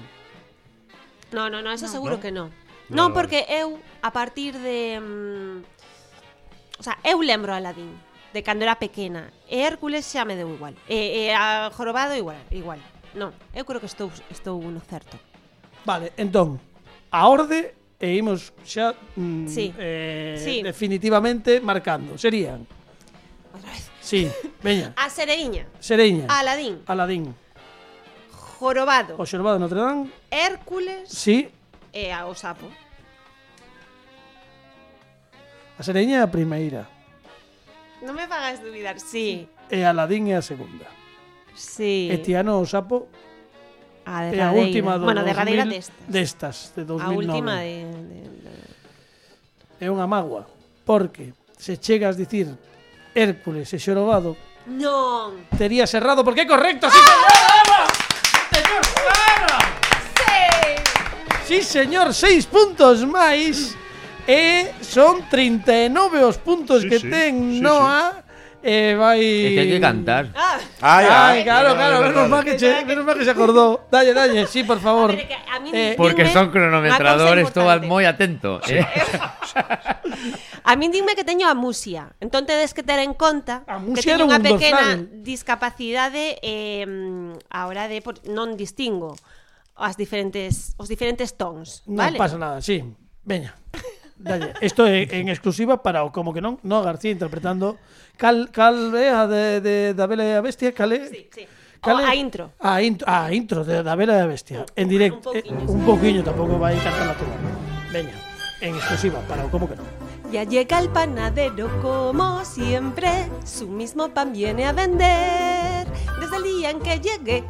No, no, no, eso no. seguro no? que no. No, non, vale. porque eu a partir de mm, O sea, eu lembro a Aladín de cando era pequena. E Hércules xa me deu igual. E, e a Jorobado igual, igual. Non, eu creo que estou estou no certo. Vale, entón, a orde e imos xa mm, sí. Eh, sí. definitivamente marcando. Serían Outra vez. Sí, veña. A Sereiña. Sereiña. Aladín. Aladín. Jorobado. O Xorobado de Notre Dame. Hércules. Sí. E a o sapo. A Sereiña é a primeira. Non me fagas dubidar, sí. E Aladín é a segunda. Sí. E Tiano o sapo A derradeira. É a última do bueno, derradeira 2000, destas. Destas, de 2009. A última de, de, de... É unha mágoa, porque se chegas a dicir Hércules e xorobado, non tería errado porque é correcto, ¡Ah! sí, señor. Señor Sara. Sí. Sí, señor, seis puntos máis. E son 39 os puntos sí, que sí, ten sí, Noa E eh, vai... É que hai que cantar. Ah, ay, ay, ay, claro, claro, claro, menos mal que, che, menos mal que se acordou. Dalle, dalle, sí, por favor. A ver, que a mí eh, Porque son cronometradores, estou moi atento. Sí. Eh. a min dime que teño a musia. Entón tedes que ter en conta a que teño unha pequena dorsal. discapacidade eh, a hora de por, non distingo as diferentes os diferentes tons, non vale? Non pasa nada, sí. Veña. Dalle é en exclusiva para o como que non No García interpretando Cal, cal é a de, de, da Bela e a Bestia Cal é? Sí, sí. Cal O é? a intro. A intro, a intro de da Bela e a Bestia En directo, Un eh, poquiño, un poquinho Tampouco vai cantarla toda Veña, en exclusiva para o como que non Ya llega el panadero como siempre, su mismo pan viene a vender. Desde el día en que llegué,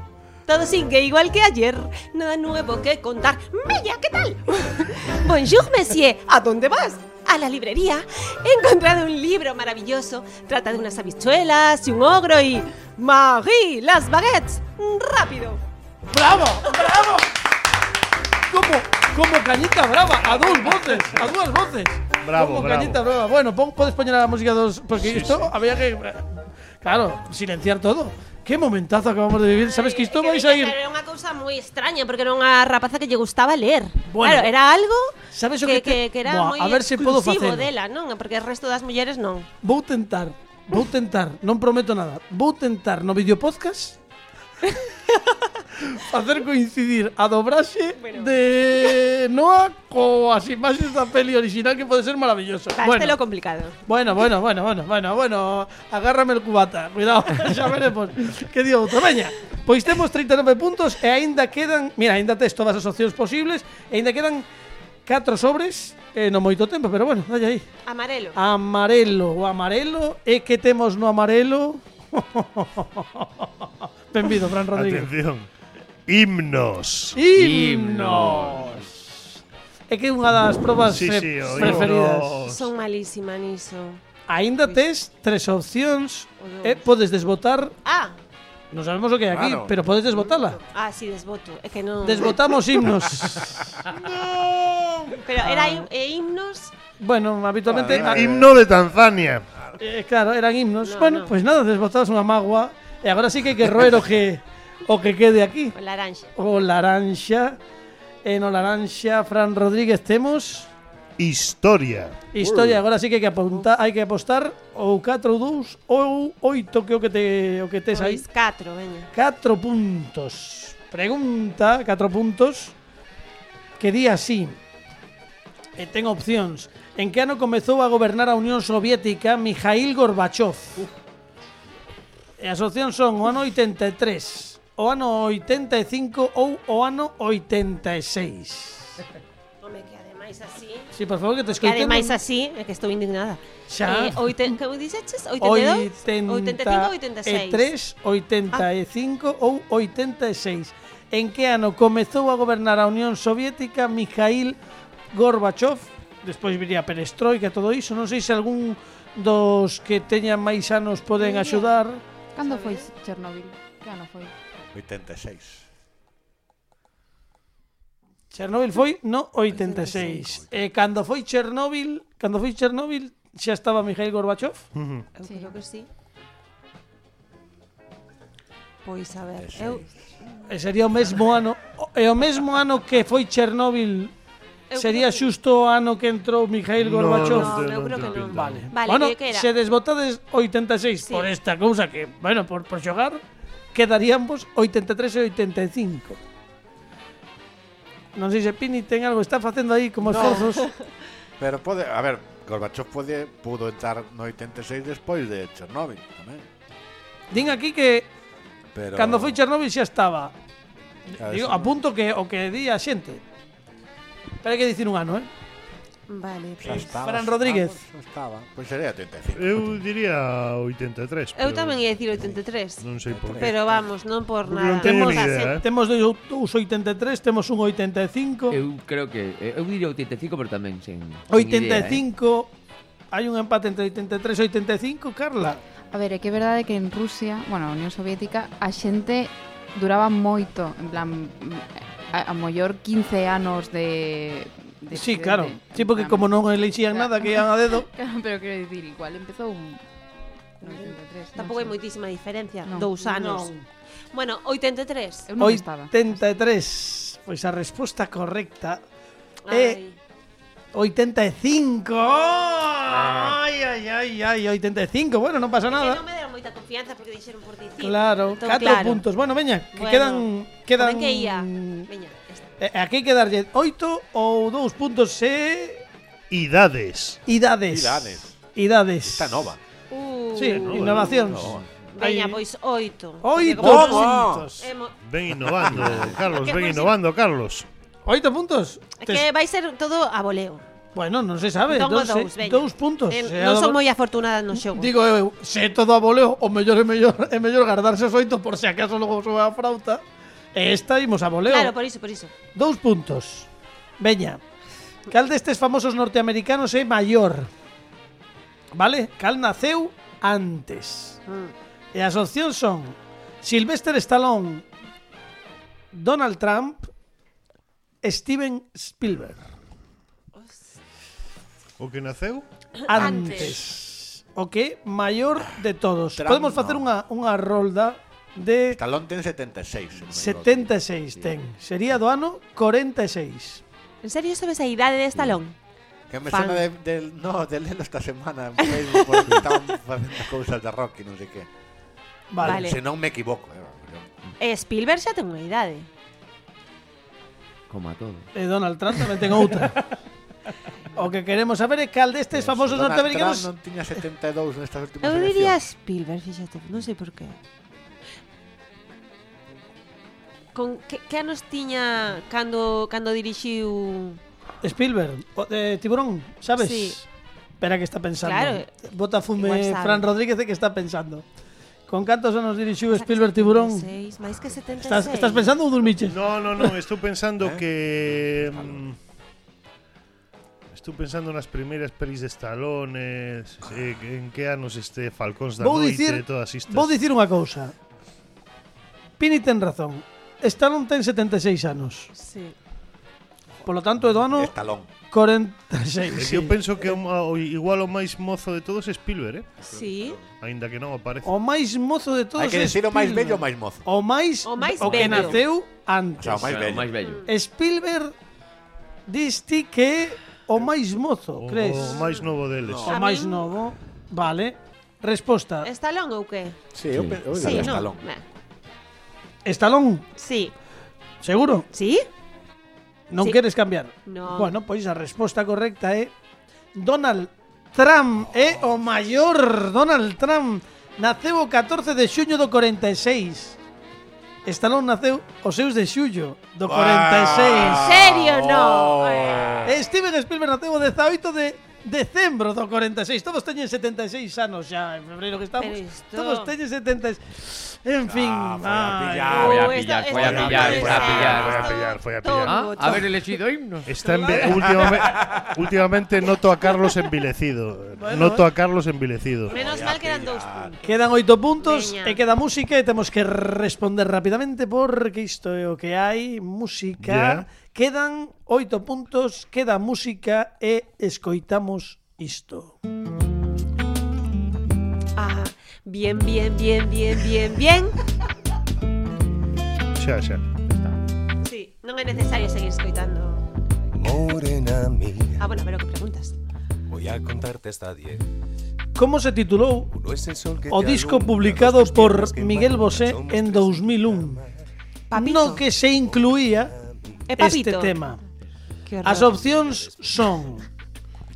todo sigue igual que ayer, nada nuevo que contar. Bella, ¿qué tal? Bonjour, monsieur, ¿a dónde vas? A la librería. He encontrado un libro maravilloso. Trata de unas habichuelas y un ogro y... Marie, las baguettes. Rápido. Bravo, bravo Como, como Cañita Brava A dous voces, a dúas voces Bravo, Como bravo. Cañita Brava Bueno, pon, podes poñer a música dos Porque Sí, isto sí. había que Claro, silenciar todo Qué momentazo acabamos de vivir. Sabes que isto vais a ir... Era unha cousa moi extraña, porque era unha rapaza que lle gustaba ler. Bueno, claro, era algo sabes o que, que, te... que, que era Boa, moi a ver se podo facelo. dela, non? Porque o resto das mulleres non. Vou tentar, vou tentar, non prometo nada. Vou tentar no videopodcast Facer coincidir a dobraxe Bueno. de Noah coas imaxes da peli original que pode ser maravilloso Está bueno, lo complicado. bueno, bueno, bueno, bueno, bueno, bueno Agárrame el cubata, cuidado Xa veremos que dio outro Veña, pois temos 39 puntos E aínda quedan, mira, aínda tes todas as opcións posibles E aínda quedan 4 sobres eh, Non moito tempo, pero bueno, dalle aí Amarelo. Amarelo, o amarelo E que temos no amarelo? Benvido, Fran Rodríguez Atención. Himnos. Himnos É que é unha das probas Sí, sí, o preferidas himnos. Son malísima niso. Aínda tes tres opcións. E podes desbotar Ah, Non sabemos o que hai aquí, Claro. pero podes desbotala ah, sí, desvoto. É que non... Desbotamos himnos Pero era eh, himnos... Bueno, habitualmente Ah, Himno de Tanzania. eh, Claro, eran himnos No, Bueno, no. pues nada, desbotamos unha magua E agora sí que hai que roer o que o que quede aquí. O laranxa. O laranxa. E no laranxa, Fran Rodríguez, temos... Historia. Historia, agora sí que hai que apuntar, hai que apostar ou 4 ou 2 ou 8 que o que te o que tes aí. Pois 4, veña. 4 puntos. Pregunta, 4 puntos. Que di así. E ten opcións. En que ano comezou a gobernar a Unión Soviética Mikhail Gorbachev? E as opcións son o ano 83, o ano 85 ou o ano 86. Home, que ademais así... Sí, por favor, que te escoiten. Que ademais así, é que estou indignada. Xa. Eh, oiten, como dixeches? 82? 85, 86. 3, 85 ah. ou 86. En que ano comezou a gobernar a Unión Soviética Mikhail Gorbachev? Despois viría Perestroika, e todo iso. Non sei se algún dos que teñan máis anos poden axudar. Cando foi Chernobyl? Que ano foi? 86. Chernobyl foi no 86. 85. E eh, cando foi Chernobyl, cando foi Chernobyl xa estaba Mikhail Gorbachev? Uh -huh. Eu sí. creo que sí. Pois a ver, eu e sería o mesmo ano, E o mesmo ano que foi Chernóbil Sería xusto o ano que entrou Mikhail Gorbachev. No, no, eu creo que non. Vale. vale bueno, que era? se desbotades 86 sí. por esta cousa que, bueno, por, por xogar, quedaríamos 83 e 85. Non sei se Pini ten algo, está facendo aí como esforzos. No. Pero pode, a ver, Gorbachev pode pudo entrar no 86 despois de Chernobyl tamén. Din aquí que Pero... cando foi Chernobyl xa estaba. Digo, a punto que o que di a xente. Pero hai que dicir un ano, eh? Vale, xa pois. estaba, Fran Rodríguez. Xa estaba, pois sería 85. Eu diría 83. Pero... Eu tamén ia dicir 83. Non sei por que. Pero vamos, non por nada. Non teño ni idea. Eh? Temos dous 83, temos un 85. Eu creo que eh, eu diría 85, pero tamén sen 85. Idea, eh? Hai un empate entre 83 e 85, Carla. A ver, é que é verdade que en Rusia, bueno, a Unión Soviética, a xente duraba moito, en plan, a, a mollor 15 anos de de sí, claro. De, sí, porque como non elixían nada que iban a dedo. Claro, pero quero dicir, igual empezou un 93. Tampouco hai moitísima diferencia, no. dous anos. No. Bueno, 83. Eu non estaba. 83. Pois a resposta correcta Ai. é 85. Ai, ai, ai, ai, 85. Bueno, non pasa nada. Non me deron moita confianza porque dixeron por dicir. Claro, 4 claro. puntos. Bueno, veña, que bueno, quedan quedan que ia. Veña eh, aquí que darlle 8 ou 2 puntos e... Idades. Idades. Idades. Idades. Está nova. Uh, sí, nova, innovacións. Nova. Veña, pois oito. Oito puntos. Ven innovando, Carlos, ven innovando, Carlos. Oito puntos. É que vai ser todo a voleo. Bueno, non se sabe, Tongo dous, dous, eh, dous puntos. Eh, non son moi afortunada no xogo. Digo eu, se todo a voleo, o mellor é mellor, é mellor gardarse os oito por se acaso logo soa a frauta. E esta imos a voleo. Claro, por iso, por iso. Dous puntos. Veña. Cal destes famosos norteamericanos é maior? Vale? Cal naceu antes? Mm. E as opcións son Sylvester Stallone, Donald Trump, Steven Spielberg. O que naceu antes. antes. O que maior de todos. Trump, Podemos facer no. unha unha rolda de... Stallone ten 76. 76 ten. Sería do ano 46. En serio sabes a idade de Stallone? Mm. Que me Fan. sona de, de, no, de lelo esta semana en Facebook porque estaban facendo cousas de Rocky, non sei que. Vale. vale. Se non me equivoco. Eh, Spielberg xa ten unha idade. Como a todo. E eh, Donald Trump tamén ten outra. O que queremos saber é cal destes famosos Donald norteamericanos... Trump non tiña 72 nestas últimas Eu diría eleccións. Spielberg, fíxate, non sei por qué con que, que anos tiña cando cando dirixiu Spielberg, o, eh, Tiburón, sabes? Sí. Espera que está pensando. Claro. Bota fume Fran Rodríguez de que está pensando. Con cantos anos dirixiu Spielberg 76, máis que 76. Estás, estás pensando ou dormiches? No, no, no, estou pensando ¿Eh? que mm, Estou pensando nas primeiras pelis de Stallone, eh, en que anos este Falcóns da vou Noite, dicir, todas estas. Vou dicir unha cousa. Pini ten razón. Stallone ten 76 anos. Sí. Polo tanto, é do ano... 46. Sí. Eu penso que o, igual o máis mozo de todos é Spielberg, eh? Sí. Ainda que non aparece. O máis mozo de todos Hai que decir o máis bello o máis mozo. O máis o, máis o bello. que naceu antes. O, sea, o máis bello. Máis bello. Spielberg diste que o máis mozo, o, crees? O máis novo deles. No. O máis novo, vale. Resposta. Estalón ou que? Sí, sí. eu, eu sí, no. Estalón. Nah. Estalón? Sí. Seguro? Sí. Non sí. queres cambiar? No. Bueno, pois a resposta correcta é Donald Trump é o maior Donald Trump naceu o 14 de xuño do 46 Stallone naceu o 6 de xullo do 46 En serio, no oh. Steven Spielberg naceu o 18 de decembro do 46 Todos teñen 76 anos xa en febreiro que estamos isto- Todos teñen 76 En fin Ah, foi a pillar. Voy a pillar, voy a pillar, voy a pillar. Foi a pillar, foi a pillar. Ah, Tongo, haber elegido himnos. Está últimamente, últimamente noto a Carlos envilecido. Bueno, noto a Carlos envilecido. Menos mal que eran dous puntos. Quedan oito puntos Veña. e queda música e temos que responder rapidamente porque isto é o que hai, música. Quedan oito puntos, queda música e escoitamos isto. Ah, Bien, bien, bien, bien, bien, bien. Xa, xa. Sí, non é necesario seguir escoitando. Morena mía. Ah, bueno, pero que preguntas? Voy a contarte esta 10. Como se titulou o disco publicado por Miguel Bosé en 2001 no que se incluía É este tema. As opcións son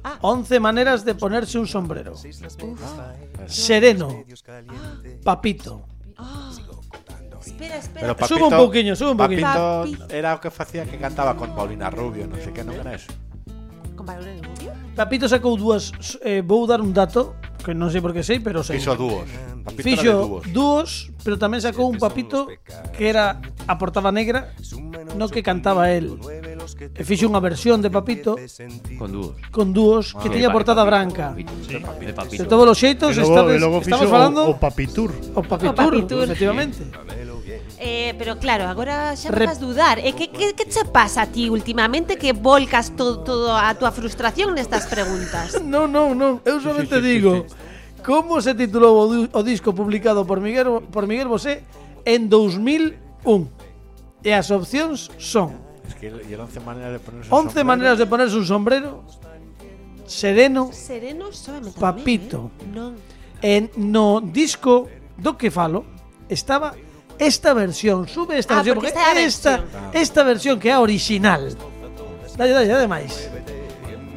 Ah. 11 maneras de ponerse un sombrero. Sereno, papito. Espera, espera. Pero Papito, Sube un pouquiño, sube un pouquiño. Papito Papito. era o que facía que cantaba con Paulina Rubio, non sei que non era eso. Con en rubio. Papito sacou dúas eh, Vou dar un dato Que non sei por que sei, pero sei. Fixo dúos. Papito Fixo dúos. Pero tamén sacou un papito Que era a portada negra No que cantaba el. E fixo unha versión de Papito Con dúos. Con dúos Que ah, tiña portada papito, branca. sí. De todos os xeitos logo, Estamos, logo estamos falando o, o Papitur. O Papitur, o papitur. efectivamente. Sí. Eh, pero claro, agora xa me faz dudar. Eh, e que, que, que che pasa a ti últimamente que volcas todo, todo a tua frustración nestas preguntas? non, non, non. Eu solamente digo como se titulou o, o disco publicado por Miguel, por Miguel Bosé en 2001. E as opcións son... Es que eran 11 maneras de ponerse 11 un sombrero. maneras de ponerse un sombrero. Sereno. Sereno, Papito. Tamén, eh? Non. En no disco do que falo estaba esta versión, sube esta ah, versión, porque, porque esta, versión. esta, esta versión que é a original. Dalle, dalle, dalle máis.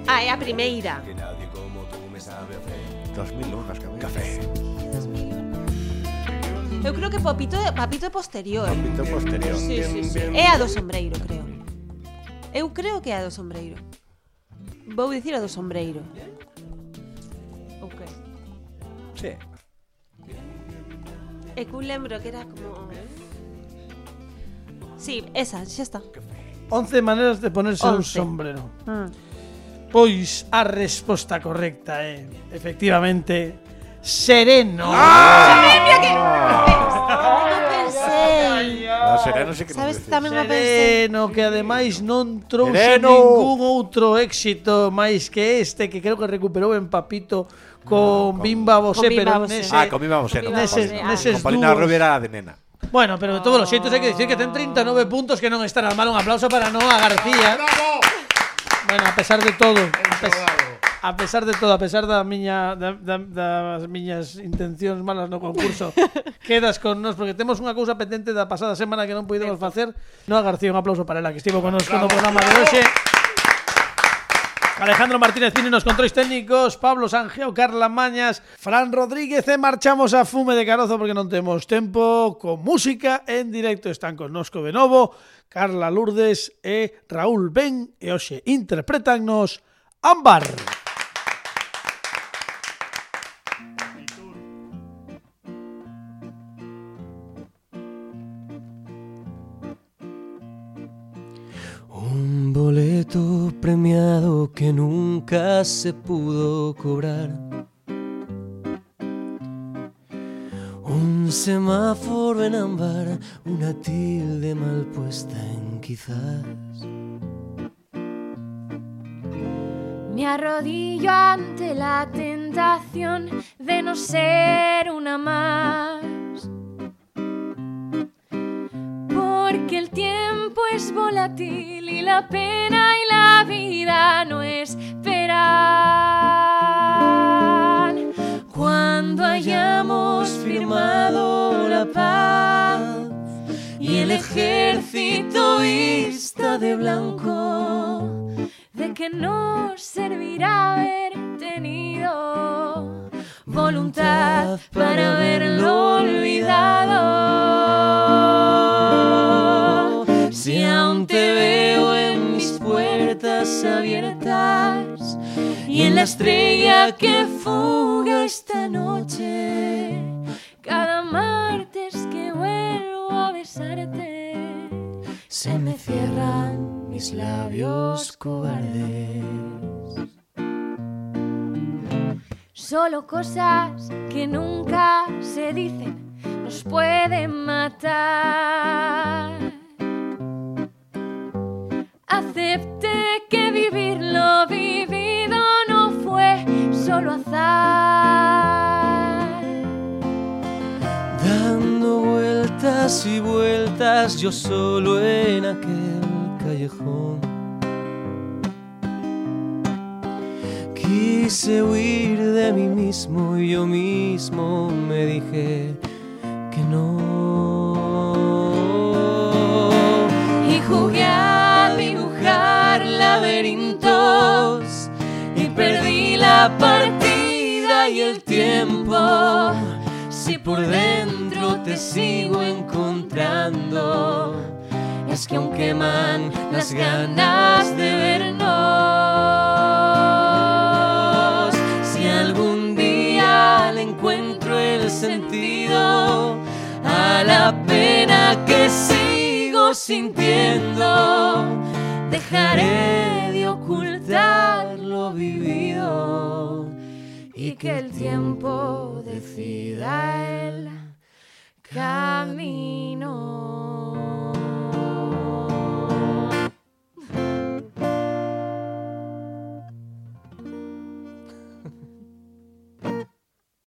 Ah, é a primeira. 2000 que café. Eu creo que Papito, Papito é posterior. Papito posterior. Sí, sí, sí. É a do sombreiro, creo. Eu creo que é a do sombreiro. Vou dicir a do sombreiro. Ok. Sí. E que eu lembro que era como... Sí, esa, xa está. 11 maneras de ponerse un 11. sombrero. Pois a resposta correcta é efectivamente sereno. Pensei. No, sereno sí que non Sabes, decís. tamén o pensei. Sereno que ademais non trouxe Sereno. ningún outro éxito máis que este que creo que recuperou en Papito con Bimba Bosé, con Bimba pero Bosé. nese, Ah, con Bimba Bosé, non, con neses, Paulina. neses con Paulina dúos. Rubio era de nena. Bueno, pero de todos los xeitos hai que decir que ten 39 puntos que non está nada mal. Un aplauso para Noa García. Bueno, a pesar de todo, a pesar, a pesar de todo, a pesar da miña da, da, das miñas intencións malas no concurso, quedas con nós porque temos unha cousa pendente da pasada semana que non puidemos facer. Noa García, un aplauso para ela que estivo connosco no programa de hoxe. Alejandro Martínez Cine nos controis técnicos, Pablo Sangeo, Carla Mañas, Fran Rodríguez e marchamos a fume de carozo porque non temos tempo con música en directo están con Nosco Benovo, Carla Lourdes e Raúl Ben e hoxe interpretannos Ámbar. Ámbar. Se pudo cobrar. Un semáforo en ámbar, una tilde mal puesta en quizás. Me arrodillo ante la tentación de no ser una más. Porque el tiempo es volátil y la pena y la vida no es cuando hayamos firmado la paz y el ejército está de blanco de que no la estrella que fuga esta noche, cada martes que vuelvo a besarte, se me cierran mis labios cobardes. Solo cosas que nunca se dicen nos pueden matar. Vueltas y vueltas yo solo en aquel callejón. Quise huir de mí mismo y yo mismo me dije que no. Y jugué a dibujar laberintos y perdí la partida y el tiempo. Si por dentro te sigo encontrando, es que aún queman las ganas de vernos. Si algún día le encuentro el sentido a la pena que sigo sintiendo, dejaré de ocultar lo vivido y que el tiempo decida el camino.